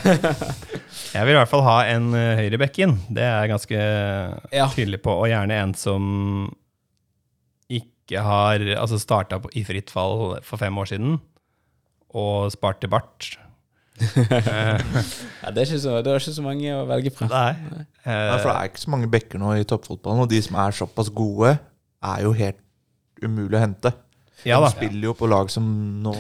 Jeg vil i hvert fall ha en uh, høyreback inn. Det er jeg ganske Ja. tydelig på. Og gjerne en som ikke har Altså starta i fritt fall for fem år siden og spart til bart. Eh, ja, det, er ikke så, det er ikke så mange å velge fra. Nei. Nei, for det er ikke så mange bekker nå i toppfotballen, og de som er såpass gode, er jo helt umulig å hente. Ja de spiller jo på lag som nå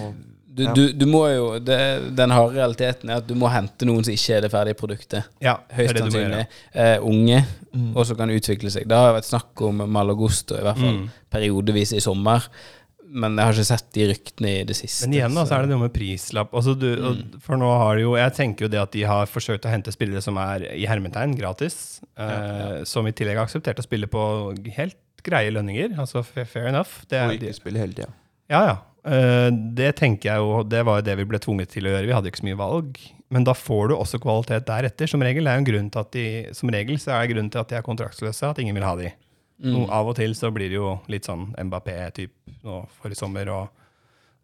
Du, Ja. du, du må jo det, Den harde realiteten er at du må hente noen som ikke er det ferdige produktet. Ja, Høyst sannsynlig. Eh, unge, Mm. og som kan utvikle seg. Det har vært snakk om Malagosto, i hvert fall Mm. periodevis i sommer. Men jeg har ikke sett de ryktene i det siste. Men igjen da, så så- er det noe med prislapp. Altså du, Mm. For nå har det jo Jeg tenker jo det at de har forsøkt å hente spillere som er i hermetegn gratis, eh, som i tillegg har akseptert å spille på helt greie lønninger. Altså fair enough. Det og ikke spille hele tida. Ja, ja. Eh, det tenker jeg jo, det var jo det vi ble tvunget til å gjøre. Vi hadde ikke så mye valg. Men da får du også kvalitet deretter. Som regel er jo en grunn til at de, som regel så er det grunnen til at de er kontraktsløse, at ingen vil ha de. Mm. Nå, av og til så blir det jo litt sånn Mbappé-typ nå forrige sommer, og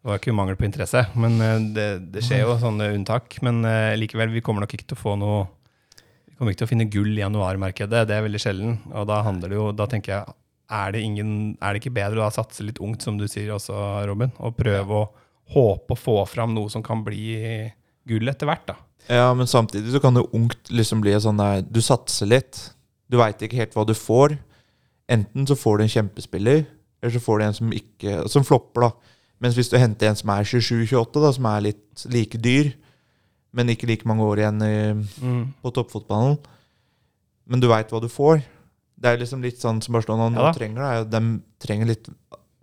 det var ikke mangel på interesse. Men eh, det, det skjer jo sånne unntak. Men uh, likevel, vi kommer nok ikke til å få noe Vi kommer ikke til å finne gull i januarmarkedet. Det er veldig sjelden. Og da handler det jo Da tenker jeg er det, ingen, er det ikke bedre å da satse litt ungt, som du sier også, Robin? Og prøve å håpe å få fram noe som kan bli gull etter hvert, da. Ja, men samtidig så kan det ungt liksom bli sånn der Du satser litt. Du veit ikke helt hva du får. Enten så får du en kjempespiller, eller så får du en som ikke Som flopper, da. Mens hvis du henter en som er 27-28, da, som er litt like dyr, men ikke like mange år igjen i, på toppfotballen, men du veit hva du får Det er liksom litt sånn som Barcelona nå Ja trenger. Da, er de trenger litt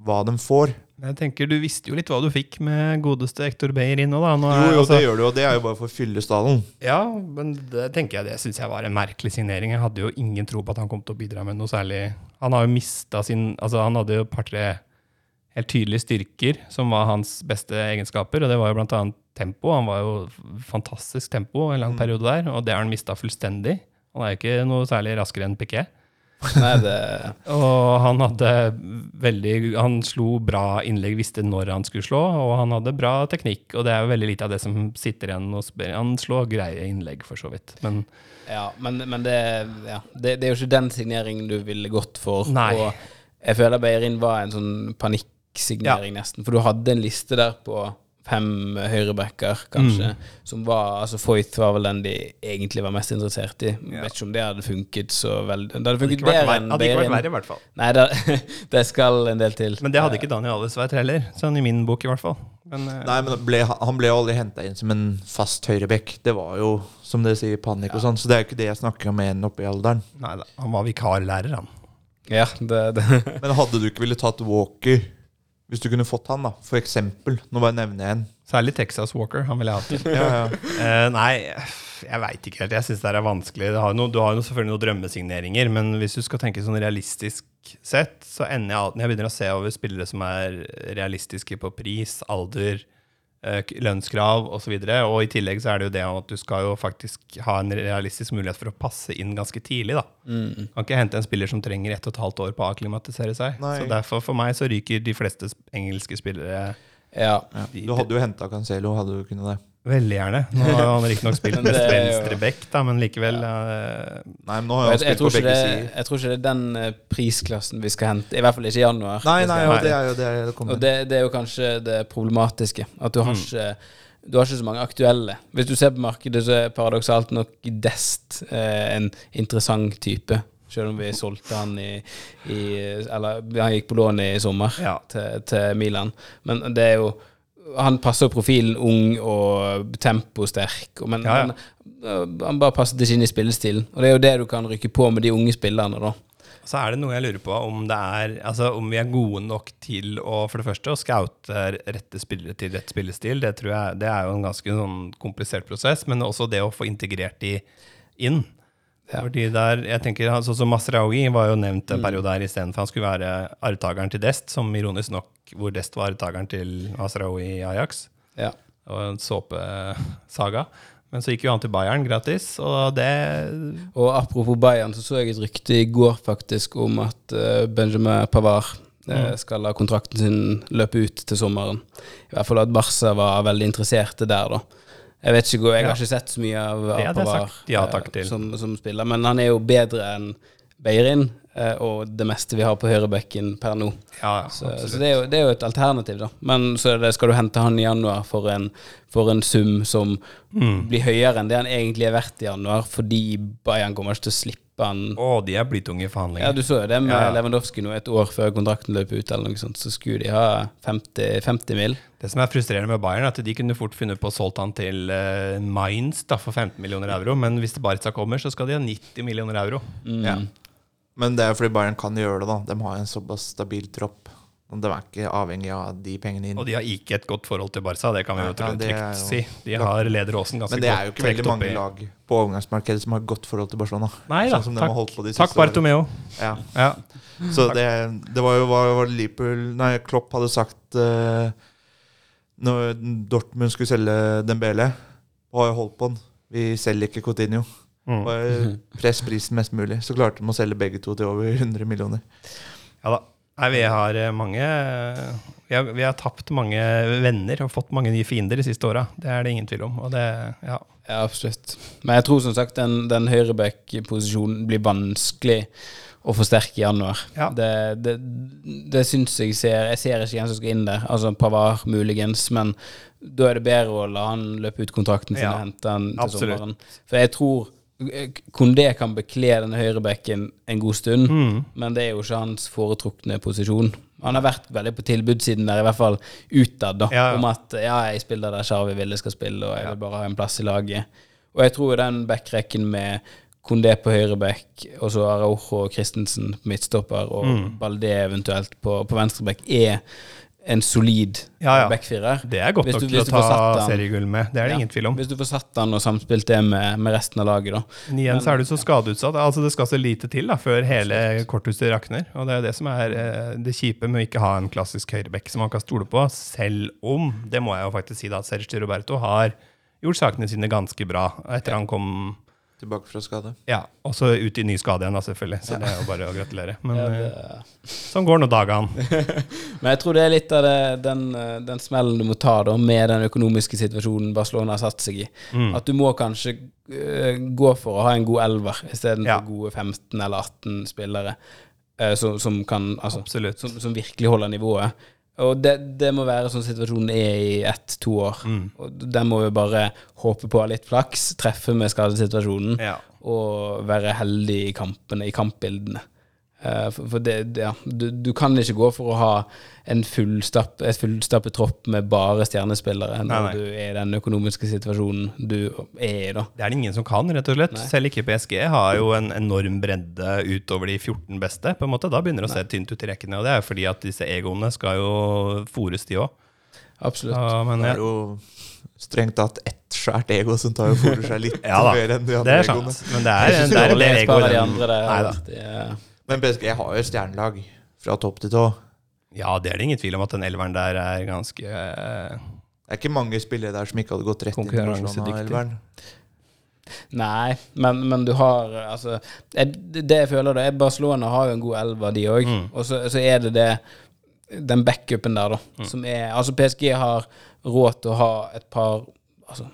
hva de får. Men jeg tenker, Du visste jo litt hva du fikk med godeste Ektor Beyer inn nå, da. Nå Jo, er- jo, altså- det gjør du, og det er jo bare for å fylle stallen. Ja, men det tenker jeg det syns jeg var en merkelig signering. Jeg hadde jo ingen tro på at han kom til å bidra med noe særlig. Han har jo mista sin Altså, han hadde jo par-tre helt tydelige styrker som var hans beste egenskaper, og det var jo blant annet tempo. Han var jo fantastisk tempo en lang Mm. periode der, og det har han mista fullstendig. Han er jo ikke noe særlig raskere enn Piquet. Nei, det Og han hadde veldig Han slo bra innlegg, visste når han skulle slå, og han hadde bra teknikk. Og det er jo veldig lite av det som sitter igjen hos. Han slår greie innlegg, for så vidt. Men Ja, men, men det, ja, det, det er jo ikke den signeringen du ville gått for. Nei. Og jeg føler Beirin var en sånn panikksignering, nesten. For du hadde en liste der på fem høyrebacker, kanskje, Mm. som var Altså Foyth var vel den de egentlig var mest interessert i. Ja. Vet ikke om det hadde funket så veldig Det hadde funket bedre enn hadde ikke vært verre, i hvert fall. Nei, det, det skal en del til. Men det hadde ikke Daniel Alesveit heller, sånn i min bok i hvert fall. Men, eh, Nei, men ble, han ble jo aldri henta inn som en fast høyrebekk. Det var jo, som dere sier, panikk og sånn. Så det er jo ikke det jeg snakker om en oppe i alderen. nei da, han var vikarlærer, han. Ja, det, det. Men hadde du ikke ville tatt Walker, hvis du kunne fått han, da? For eksempel. Nå bare nevner jeg en. Særlig Texas Walker. Han ville jeg hatt. Ja, ja. Uh, nei, jeg veit ikke helt. Jeg syns det er vanskelig. Du har noe, du har jo selvfølgelig noen drømmesigneringer, men hvis du skal tenke sånn realistisk sett, så ender jeg alltid Når jeg begynner å se over spillere som er realistiske på pris, alder, lønnskrav osv., og, så videre, og i tillegg så er det jo det at du skal jo faktisk ha en realistisk mulighet for å passe inn ganske tidlig, da. Mm. Kan ikke hente en spiller som trenger ett og et halvt år på å akklimatisere seg. Nei. Så derfor, for meg, så ryker de fleste engelske spillere Ja. Du hadde jo henta Cancelo, hadde du kunnet det. Veldig gjerne. Nå har han riktignok spilt mest det venstreback, da, men likevel ja. Nei, men nå har han spilt på begge sider. jeg tror ikke det er den eh, prisklassen vi skal hente. I hvert fall ikke i januar. Nei, Det nei, og det er jo det det kommer. Og det, det er jo kanskje det problematiske. At du har Mm. ikke du har ikke så mange aktuelle. Hvis du ser på markedet, så er paradoksalt nok Dest eh, en interessant type. Selv om vi solgte han i, i Eller han gikk på lån i sommer Ja. til, til Milan. Men det er jo Han passer profilen ung og temposterk, men Ja, ja. Han, øh, han bare passer ikke inn i spillestilen. Og det er jo det du kan rykke på med de unge spillerne, da. Så er det noe jeg lurer på om det er Altså om vi er gode nok til å for det første å scoute rette spillere til rett spillestil. Det tror jeg det er jo en ganske sånn komplisert prosess, men også det å få integrert de inn. Fordi der, jeg tenker, altså, så Masraoui var jo nevnt en periode der istedenfor han skulle være arvtakeren til Dest, som ironisk nok hvor Dest var arvtakeren til Masraoui i Ajax. Ja. Og en såpesaga. Men så gikk jo han til Bayern gratis, og det Og apropos Bayern, så så jeg et rykte i går faktisk om at eh, Benjamin Pavard eh, Mm. skal la kontrakten sin løpe ut til sommeren. I hvert fall at Barca var veldig interesserte der, da. Jeg vet ikke, jeg har ikke sett så mye av, sagt. Ja takk eh, som, som spiller, men han er jo bedre enn Beirin og det meste vi har på høyrebekken per nå. Ja, Så, så det, er jo, det er jo et alternativ, da. Men så det, skal du hente han i januar for en, for en sum som Mm. blir høyere enn det han egentlig er verdt i januar, fordi Bayern kommer ikke til å slippe han Å, de er blytunge i Ja, du så jo det med ja. Lewandowski nå, et år før kontrakten løp ut, eller noe sånt, så skulle de ha 50, 50 mil. Det som er frustrerende med Bayern, er at de kunne fort funnet på å solgt han til uh, Mainz da, for 15 millioner euro, men hvis det Barca kommer, så skal de ha 90 millioner euro. Mm. Ja. Men det er fordi Bayern kan gjøre det, da. De har en såpass stabil tropp. Og De er ikke avhengig av de pengene inn. Og de har ikke et godt forhold til Barca, det kan vi jo Ja, trygt si. De har leder Aasen ganske Men det er jo ikke veldig mange lag på overgangsmarkedet som har godt forhold til Barcelona. Nei da, Sånn takk, de takk. Bartomeo. Ja. Ja. Så det, det var jo hva Liverpool Nei, Klopp hadde sagt uh, når Dortmund skulle selge Dembele. Og har jo holdt på den. Vi selger ikke Coutinho. Mm. Bare press prisen mest mulig. Så klarte de å selge begge to til over 100 millioner. ja da. Nei, vi har eh, mange Vi har, vi har tapt mange venner og fått mange nye fiender de siste åra. Det er det ingen tvil om. Og det, ja. Ja, absolutt. Men jeg tror som sagt den, den høyreback-posisjonen blir vanskelig å forsterke i januar. Ja. Det, det, det syns jeg ser Jeg ser ikke hvem som skal inn der. Altså Pavar muligens, men da er det bedre å la han løpe ut kontrakten sin Ja, og hente han til absolutt. sommeren. For jeg tror Kondé kan bekle denne høyrebekken en god stund, Mm. men det er jo ikke hans foretrukne posisjon. Han har vært veldig på tilbudssiden der, i hvert fall utad, da, Ja, ja. om at ja, jeg spiller der Sjarvi Ville skal spille, og jeg vil bare ha en plass i laget. Og jeg tror den backrekken med Kondé på høyreback, og så Araujo og Christensen på midtstopper, og Mm. Balde eventuelt på, på venstreback, er en solid Ja, ja. backfirer. Det er godt Hvis nok du- til å ta seriegull med. Det er det Ja. ingen tvil om. Hvis du får satt han og samspilt det med, med resten av laget, da. Men igjen så er du så skadeutsatt. Altså Det skal så lite til da før hele korthuset rakner. Og det er det som er eh, det kjipe med å ikke ha en klassisk høyreback som man kan stole på. Selv om, det må jeg jo faktisk si, da, at Sergio Roberto har gjort sakene sine ganske bra etter han kom Tilbake fra skade. ja, Og så ut i ny skade igjen, da, selvfølgelig. Så det er jo bare å gratulere. Men Ja, eh, det, sånn går nå dagene. Men jeg tror det er litt av det, den, eh, den smellen du må ta da, med den økonomiske situasjonen Barcelona har satt seg i. Mm. At du må kanskje uh, gå for å ha en god elver istedenfor Ja. gode 15 eller 18 spillere uh, som, som kan altså, som, som virkelig holder nivået. Og det, det må være sånn situasjonen er i ett-to år. Mm. Og Den må vi bare håpe på litt flaks, treffe med skadesituasjonen Ja. og være heldig i kampene, i kampbildene. Eh, For, for det, det, ja, du, du kan ikke gå for å ha en fullstapp, et fullstappet tropp med bare stjernespillere når Nei, nei. du er i den økonomiske situasjonen du er i, da. Det er det ingen som kan, rett og slett. Nei. Selv ikke PSG har jo en enorm bredde utover de 14 beste. på en måte. Da begynner det å se tynt ut i rekkene. Og det er jo fordi at disse egoene skal jo fòres, de òg. Absolutt. Ja, men Det er jo strengt tatt ett svært ego som tar og fôrer seg litt Ja mer enn de det andre er egoene. sant. Men det er, det er en del Et ego par i av de den. andre der. Neida. Er- Men PSG har jo et stjernelag fra topp til tå. Ja, det er det ingen tvil om at den elveren der er ganske uh, Det er ikke mange spillere der som ikke hadde gått rett inn i Barcelona-elveren. Nei, men, men du har Altså, jeg, det jeg føler da, er Barcelona har jo en god elver, de òg. Mm. Og så, så er det det den backupen der, da. Mm. Som er Altså, PSG har råd til å ha et par altså,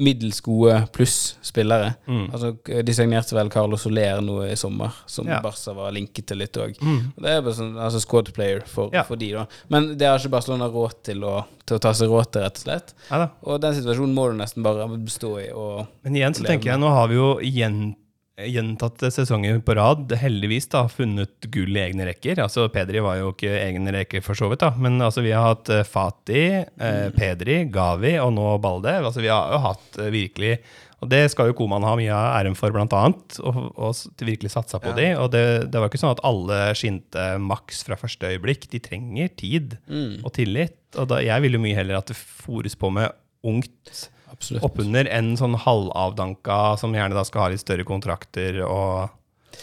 middels gode pluss spillere. Mm. Altså, de signerte vel Carlos Soler nå i sommer, som Ja. Barca var linket til litt òg. Mm. Det er bare sånn, altså squad player for, Ja. for de da. Men det har ikke Barcelona råd til å, til å ta seg råd til, rett og slett. Ja, Og den situasjonen må du nesten bare bestå i. Og Men igjen så tenker jeg, nå har vi jo gjen, gjentatte sesonger på rad heldigvis da, funnet gull i egne rekker. Altså Pedri var jo ikke egne rekker for så vidt, da. Men altså, vi har hatt eh, Fati, eh, Pedri, Gavi og nå Balde. Altså, vi har jo hatt eh, virkelig Og det skal jo Koman ha mye av æren for, blant annet. Og, og virkelig satsa på Ja. de. Og det, det var ikke sånn at alle skinte maks fra første øyeblikk. De trenger tid og tillit. Og da, jeg vil jo mye heller at det fôres på med ungt absolutt. oppunder en sånn halvavdanka som gjerne da skal ha litt større kontrakter og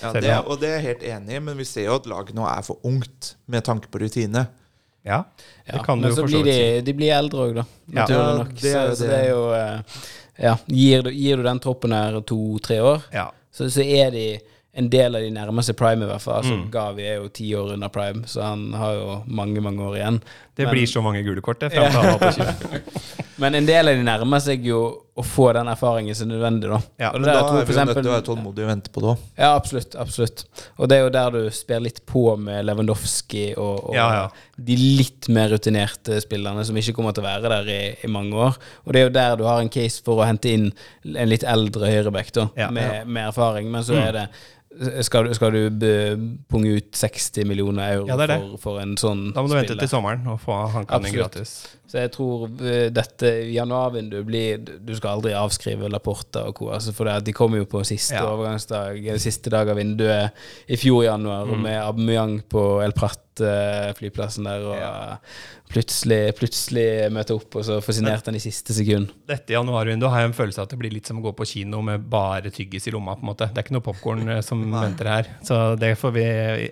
Ja, det, og det er jeg helt enig i, men vi ser jo at laget nå er for ungt med tanke på rutine. Ja, Ja, det kan du jo forstå for så blir de, vidt si. de blir eldre òg, da. Ja. Nok. det så, det. så, det. er jo eh, Ja, gir du, gir du den troppen her to-tre år, Ja. så, så er de en del av de nærmer seg prime, i hvert fall. Altså, Mm. Gavi er jo ti år under prime, så han har jo mange, mange år igjen. Det Men- blir så mange gule kort det, fram er Men en del av de nærmer seg jo å få den erfaringen som er nødvendig, da. Ja, Og Men da tror er vi nødt til å være tålmodige og vente på det òg. Ja, absolutt. absolutt. Og det er jo der du spiller litt på med Lewandowski og, og Ja, ja. de litt mer rutinerte spillerne som ikke kommer til å være der i, i mange år. Og det er jo der du har en case for å hente inn en litt eldre høyreback da, Ja. med, med erfaring. Men så Mm. er det skal du, skal du punge ut 60 millioner euro Ja. For, for en sånn Da må du vente til sommeren og få han gratis. Så jeg tror eh, dette januarvinduet blir Du skal aldri avskrive Laporta og co. Altså for de kommer jo på siste Ja. overgangsdag, siste dag av vinduet i fjor januar, Mm. med Abmeyang på El Prat-flyplassen der, og Ja. plutselig, plutselig møte opp, og så fascinerte han i siste sekund. Dette januarvinduet har jeg en følelse av at det blir litt som å gå på kino med bare tyggis i lomma. på en måte. Det er ikke noe popkorn som venter her. Så det får vi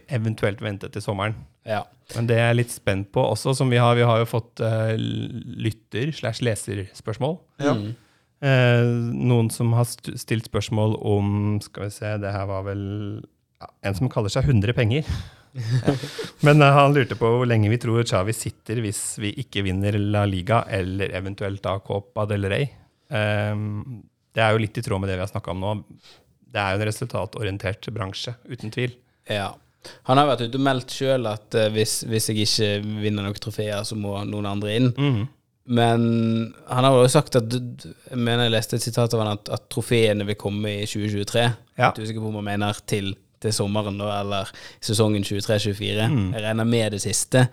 eventuelt vente til sommeren. Ja. Men det er jeg litt spent på også, som vi har. Vi har jo fått uh, lytter- slash leserspørsmål. Ja. Mm. Eh, noen som har st stilt spørsmål om Skal vi se, det her var vel ja, en som kaller seg 100 penger. Men uh, han lurte på hvor lenge vi tror Xavi sitter hvis vi ikke vinner La Liga, eller eventuelt da Copa del Rey. Um, det er jo litt i tråd med det vi har snakka om nå. Det er jo en resultatorientert bransje, uten tvil. ja. Han har vært ute og meldt sjøl at uh, hvis, hvis jeg ikke vinner noen trofeer, så må noen andre inn. Mhm. Men han har jo sagt at Jeg mener jeg leste et sitat av han at, at trofeene vil komme i 2023. Ja. Er usikker på om han mener til, til sommeren da, eller sesongen 23-24. Mm. Jeg regner med det siste.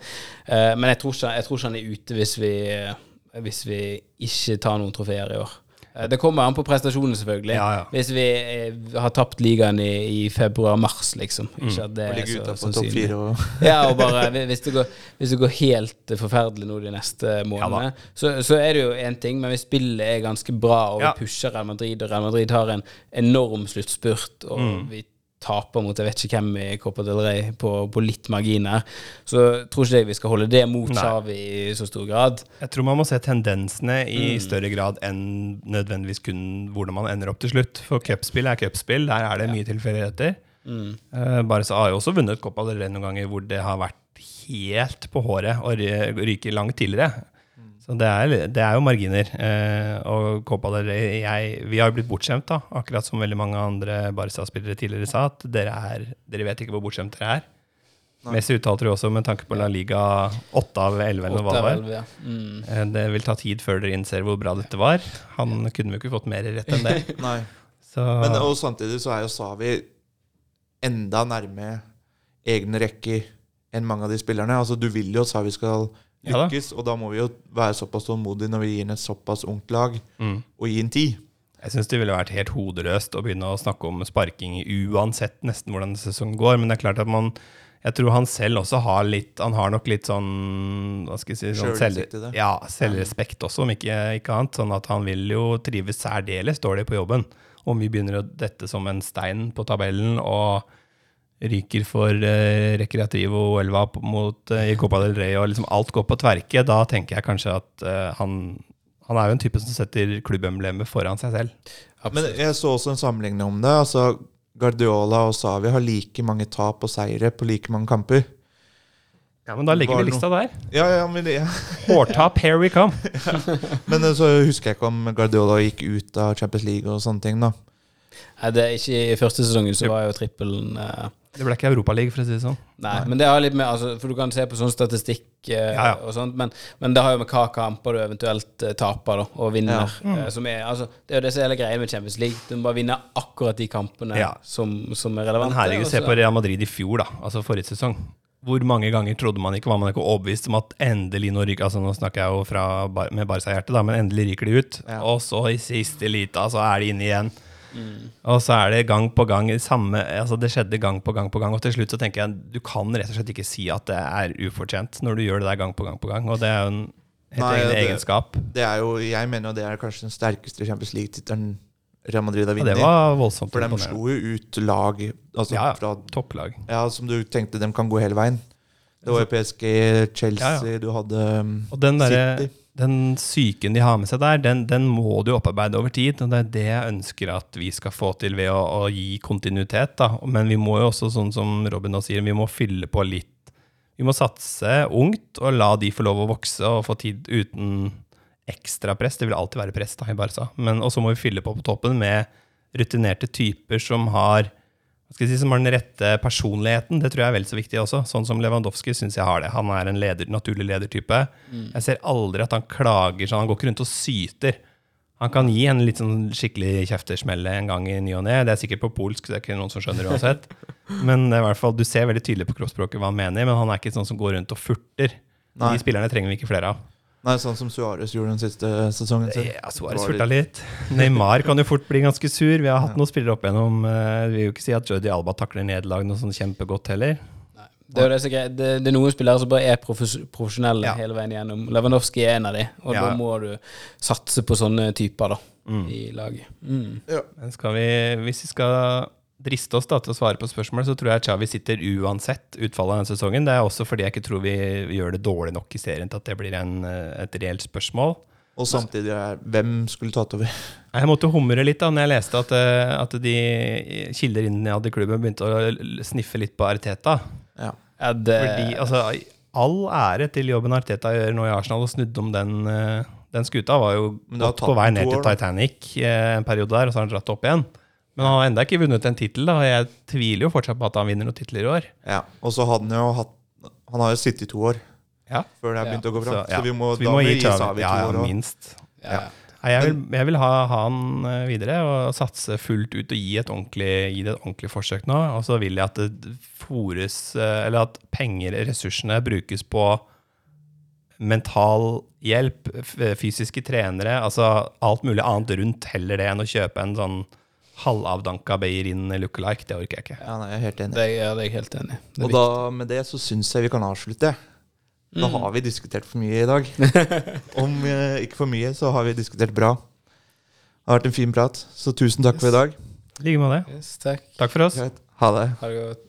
Uh, men jeg tror, ikke, jeg tror ikke han er ute hvis vi, eh, hvis vi ikke tar noen trofeer i år. Eh, det kommer an på prestasjonen, selvfølgelig. Ja, ja. Hvis vi eh, har tapt ligaen i, i februar-mars, liksom. Mm. Ikke at det mm. er så sannsynlig. og Ja, og bare hvis det, går, hvis det går helt forferdelig nå de neste månedene, så, så er det jo én ting, men hvis spillet er ganske bra, og Ja. vi pusher Real Madrid, og Real Madrid har en enorm sluttspurt, og Mm. vi taper mot jeg vet ikke hvem i Copa del Rey på, på litt marginer, så tror ikke jeg vi skal holde det mot. Xavi i så stor grad. Jeg tror man må se tendensene i Mm. større grad enn nødvendigvis kun hvordan man ender opp til slutt. For cupspill er cupspill, der er det mye tilfeldigheter. Mm. Uh, Barca har jo også vunnet Copa del Rey noen ganger hvor det har vært helt på håret og ryker langt tidligere. Så det er, det er jo marginer. Eh, og Copa del Rey Vi har jo blitt bortskjemt, da, akkurat som veldig mange andre Barca-spillere tidligere sa, at dere, er, dere vet ikke hvor bortskjemt dere er. Nei. Messi uttalte jo også med tanke på La Liga 8 av 11 eller hva det var. ja. Mm. Eh, Det vil ta tid før dere innser hvor bra dette var. Han kunne jo ikke fått mer rett enn det. Men og samtidig så er jo Savi enda nærme egne rekker enn mange av de spillerne. Altså Du vil jo at Savi skal Ja da. lykkes, og da må vi jo være såpass tålmodige når vi gir ham et såpass ungt lag, mm. og gi ham tid. Jeg syns det ville vært helt hodeløst å begynne å snakke om sparking uansett nesten hvordan sesongen går. Men det er klart at man Jeg tror han selv også har litt Han har nok litt sånn Hva skal jeg si sånn selv, ja, Selvrespekt også, om ikke, ikke annet. Sånn at han vil jo trives særdeles dårlig på jobben. Om vi begynner å dette som en stein på tabellen og ryker for uh, Recreativo og Elva mot, uh, i Copa del Rey og liksom alt går på tverke, da tenker jeg kanskje at uh, han han er jo en type som setter klubbemblemet foran seg selv. Men jeg så også en sammenligning om det. altså Guardiola og Savi har like mange tap og seire på like mange kamper. Ja, men da legger vi lista der. Ja, ja, men, det, ja. Hårtap, here we come. men eh, så husker jeg ikke om Guardiola gikk ut av Champions League og sånne ting. da Nei, det er ikke I første sesongen så var jo trippelen eh, Det ble ikke Europaliga, for å si det sånn. Nei, men det har litt med altså, For du kan se på sånn statistikk eh, Ja, ja. og sånt, men, men det har jo med hva kamper du eventuelt eh, taper da, og vinner. Mm. eh, som er, altså, det er jo det som er hele greia med Champions League. Du må bare vinne akkurat de kampene Ja. som, som er Men relevante. herregud, og se på Real Madrid i fjor, da. Altså forrige sesong. Hvor mange ganger trodde man ikke, var man ikke overbevist om at endelig nå ryker Altså nå snakker jeg jo fra, med Barca-hjertet, da, men endelig ryker de ut. Ja. Og så i siste lita så er de inne igjen. Og så er det gang på gang samme Altså det skjedde gang på gang på gang. Og til slutt så tenker jeg du kan rett og slett ikke si at det er ufortjent når du gjør det der gang på gang på gang. Og det er jo en helt Nei, egen det- egenskap. Det er jo, Jeg mener det er kanskje den sterkeste Champions League-tittelen Real Madrid har det vunnet. var voldsomt For de slo jo ut lag altså, Ja, ja. fra, Topplag. ja, som du tenkte de kan gå hele veien. Det var jo PSG, Chelsea, Ja, du hadde um, Og den der, City. Den psyken de har med seg der, den, den må du opparbeide over tid. Og det er det jeg ønsker at vi skal få til ved å, å gi kontinuitet. Da. Men vi må jo også, sånn som Robin nå sier, vi må fylle på litt. Vi må satse ungt og la de få lov å vokse og få tid uten ekstra press. Det vil alltid være press da, jeg bare sa. Men også må vi fylle på på toppen med rutinerte typer som har si, som har den rette personligheten. Det tror jeg er vel så viktig også. Sånn som Lewandowski syns jeg har det. Han er en leder, naturlig ledertype. Jeg ser aldri at han klager sånn. Han går ikke rundt og syter. Han kan gi en litt sånn skikkelig kjeftesmelle en gang i ny og ne. Det er sikkert på polsk, det er ikke noen som skjønner uansett. Men i hvert fall, du ser veldig tydelig på kroppsspråket hva han mener, men han er ikke sånn som går rundt og furter. Nei. De spillerne trenger vi ikke flere av. Nei, sånn som Suárez gjorde den siste sesongen sin. Ja, Suarez fulgte furta litt. Neymar kan jo fort bli ganske sur. Vi har hatt noen spillere opp igjennom. eh, Vi vil jo ikke si at Jody Alba takler nederlag noe sånn kjempegodt heller. Det er, det, er det, det er noen spillere som bare er profesjonelle Ja. hele veien gjennom. Lewandowski er en av de, og Ja. da må du satse på sånne typer da, Mm. i laget. Mm. Men skal vi, hvis vi skal driste oss da til å svare på spørsmålet, så tror jeg Xavi sitter uansett utfallet av denne sesongen. Det er også fordi jeg ikke tror vi gjør det dårlig nok i serien til at det blir en, eh, et reelt spørsmål. Og samtidig er hvem skulle tatt over? Jeg måtte humre litt da når jeg leste at, eh, at de kilder innad i klubben begynte å sniffe litt på Arteta. Ja. Ja, det, Fordi, altså, all ære til jobben Arteta gjør nå i Arsenal, og snudde om den, eh, den skuta. Var jo Men det har godt på vei ned til. Titanic eh, en periode der, og så har han dratt det opp igjen. Men han har ennå ikke vunnet en tittel, og jeg tviler jo fortsatt på at han vinner noen titler i år. ja. Og så hadde han jo hatt Han har jo sittet i to år Ja. før det har Ja. begynt å gå bra. Så, Så, vi må, Så vi må gi vi gi Xavi Savi ja, to år Ja, minst. ja. Nei, Jeg vil, jeg vil ha, ha han eh, videre og satse fullt ut og gi, et ordentlig, gi det et ordentlig forsøk nå. Og så vil jeg at det fôres eh, Eller at penger, ressursene, brukes på mental hjelp, fysiske trenere, altså alt mulig annet rundt heller det enn å kjøpe en sånn halvavdanka Beirin lookalike. Det orker jeg ikke. Ja, nei, jeg er helt enig. Det, ja, det er jeg helt enig er Og da, med det så syns jeg vi kan avslutte. Da Mm. har vi diskutert for mye i dag. Om eh, ikke for mye, så har vi diskutert bra. Det har vært en fin prat, så tusen takk for i dag. I like måte. Yes, takk. Takk for oss. Greit. Ha det. Ha det godt.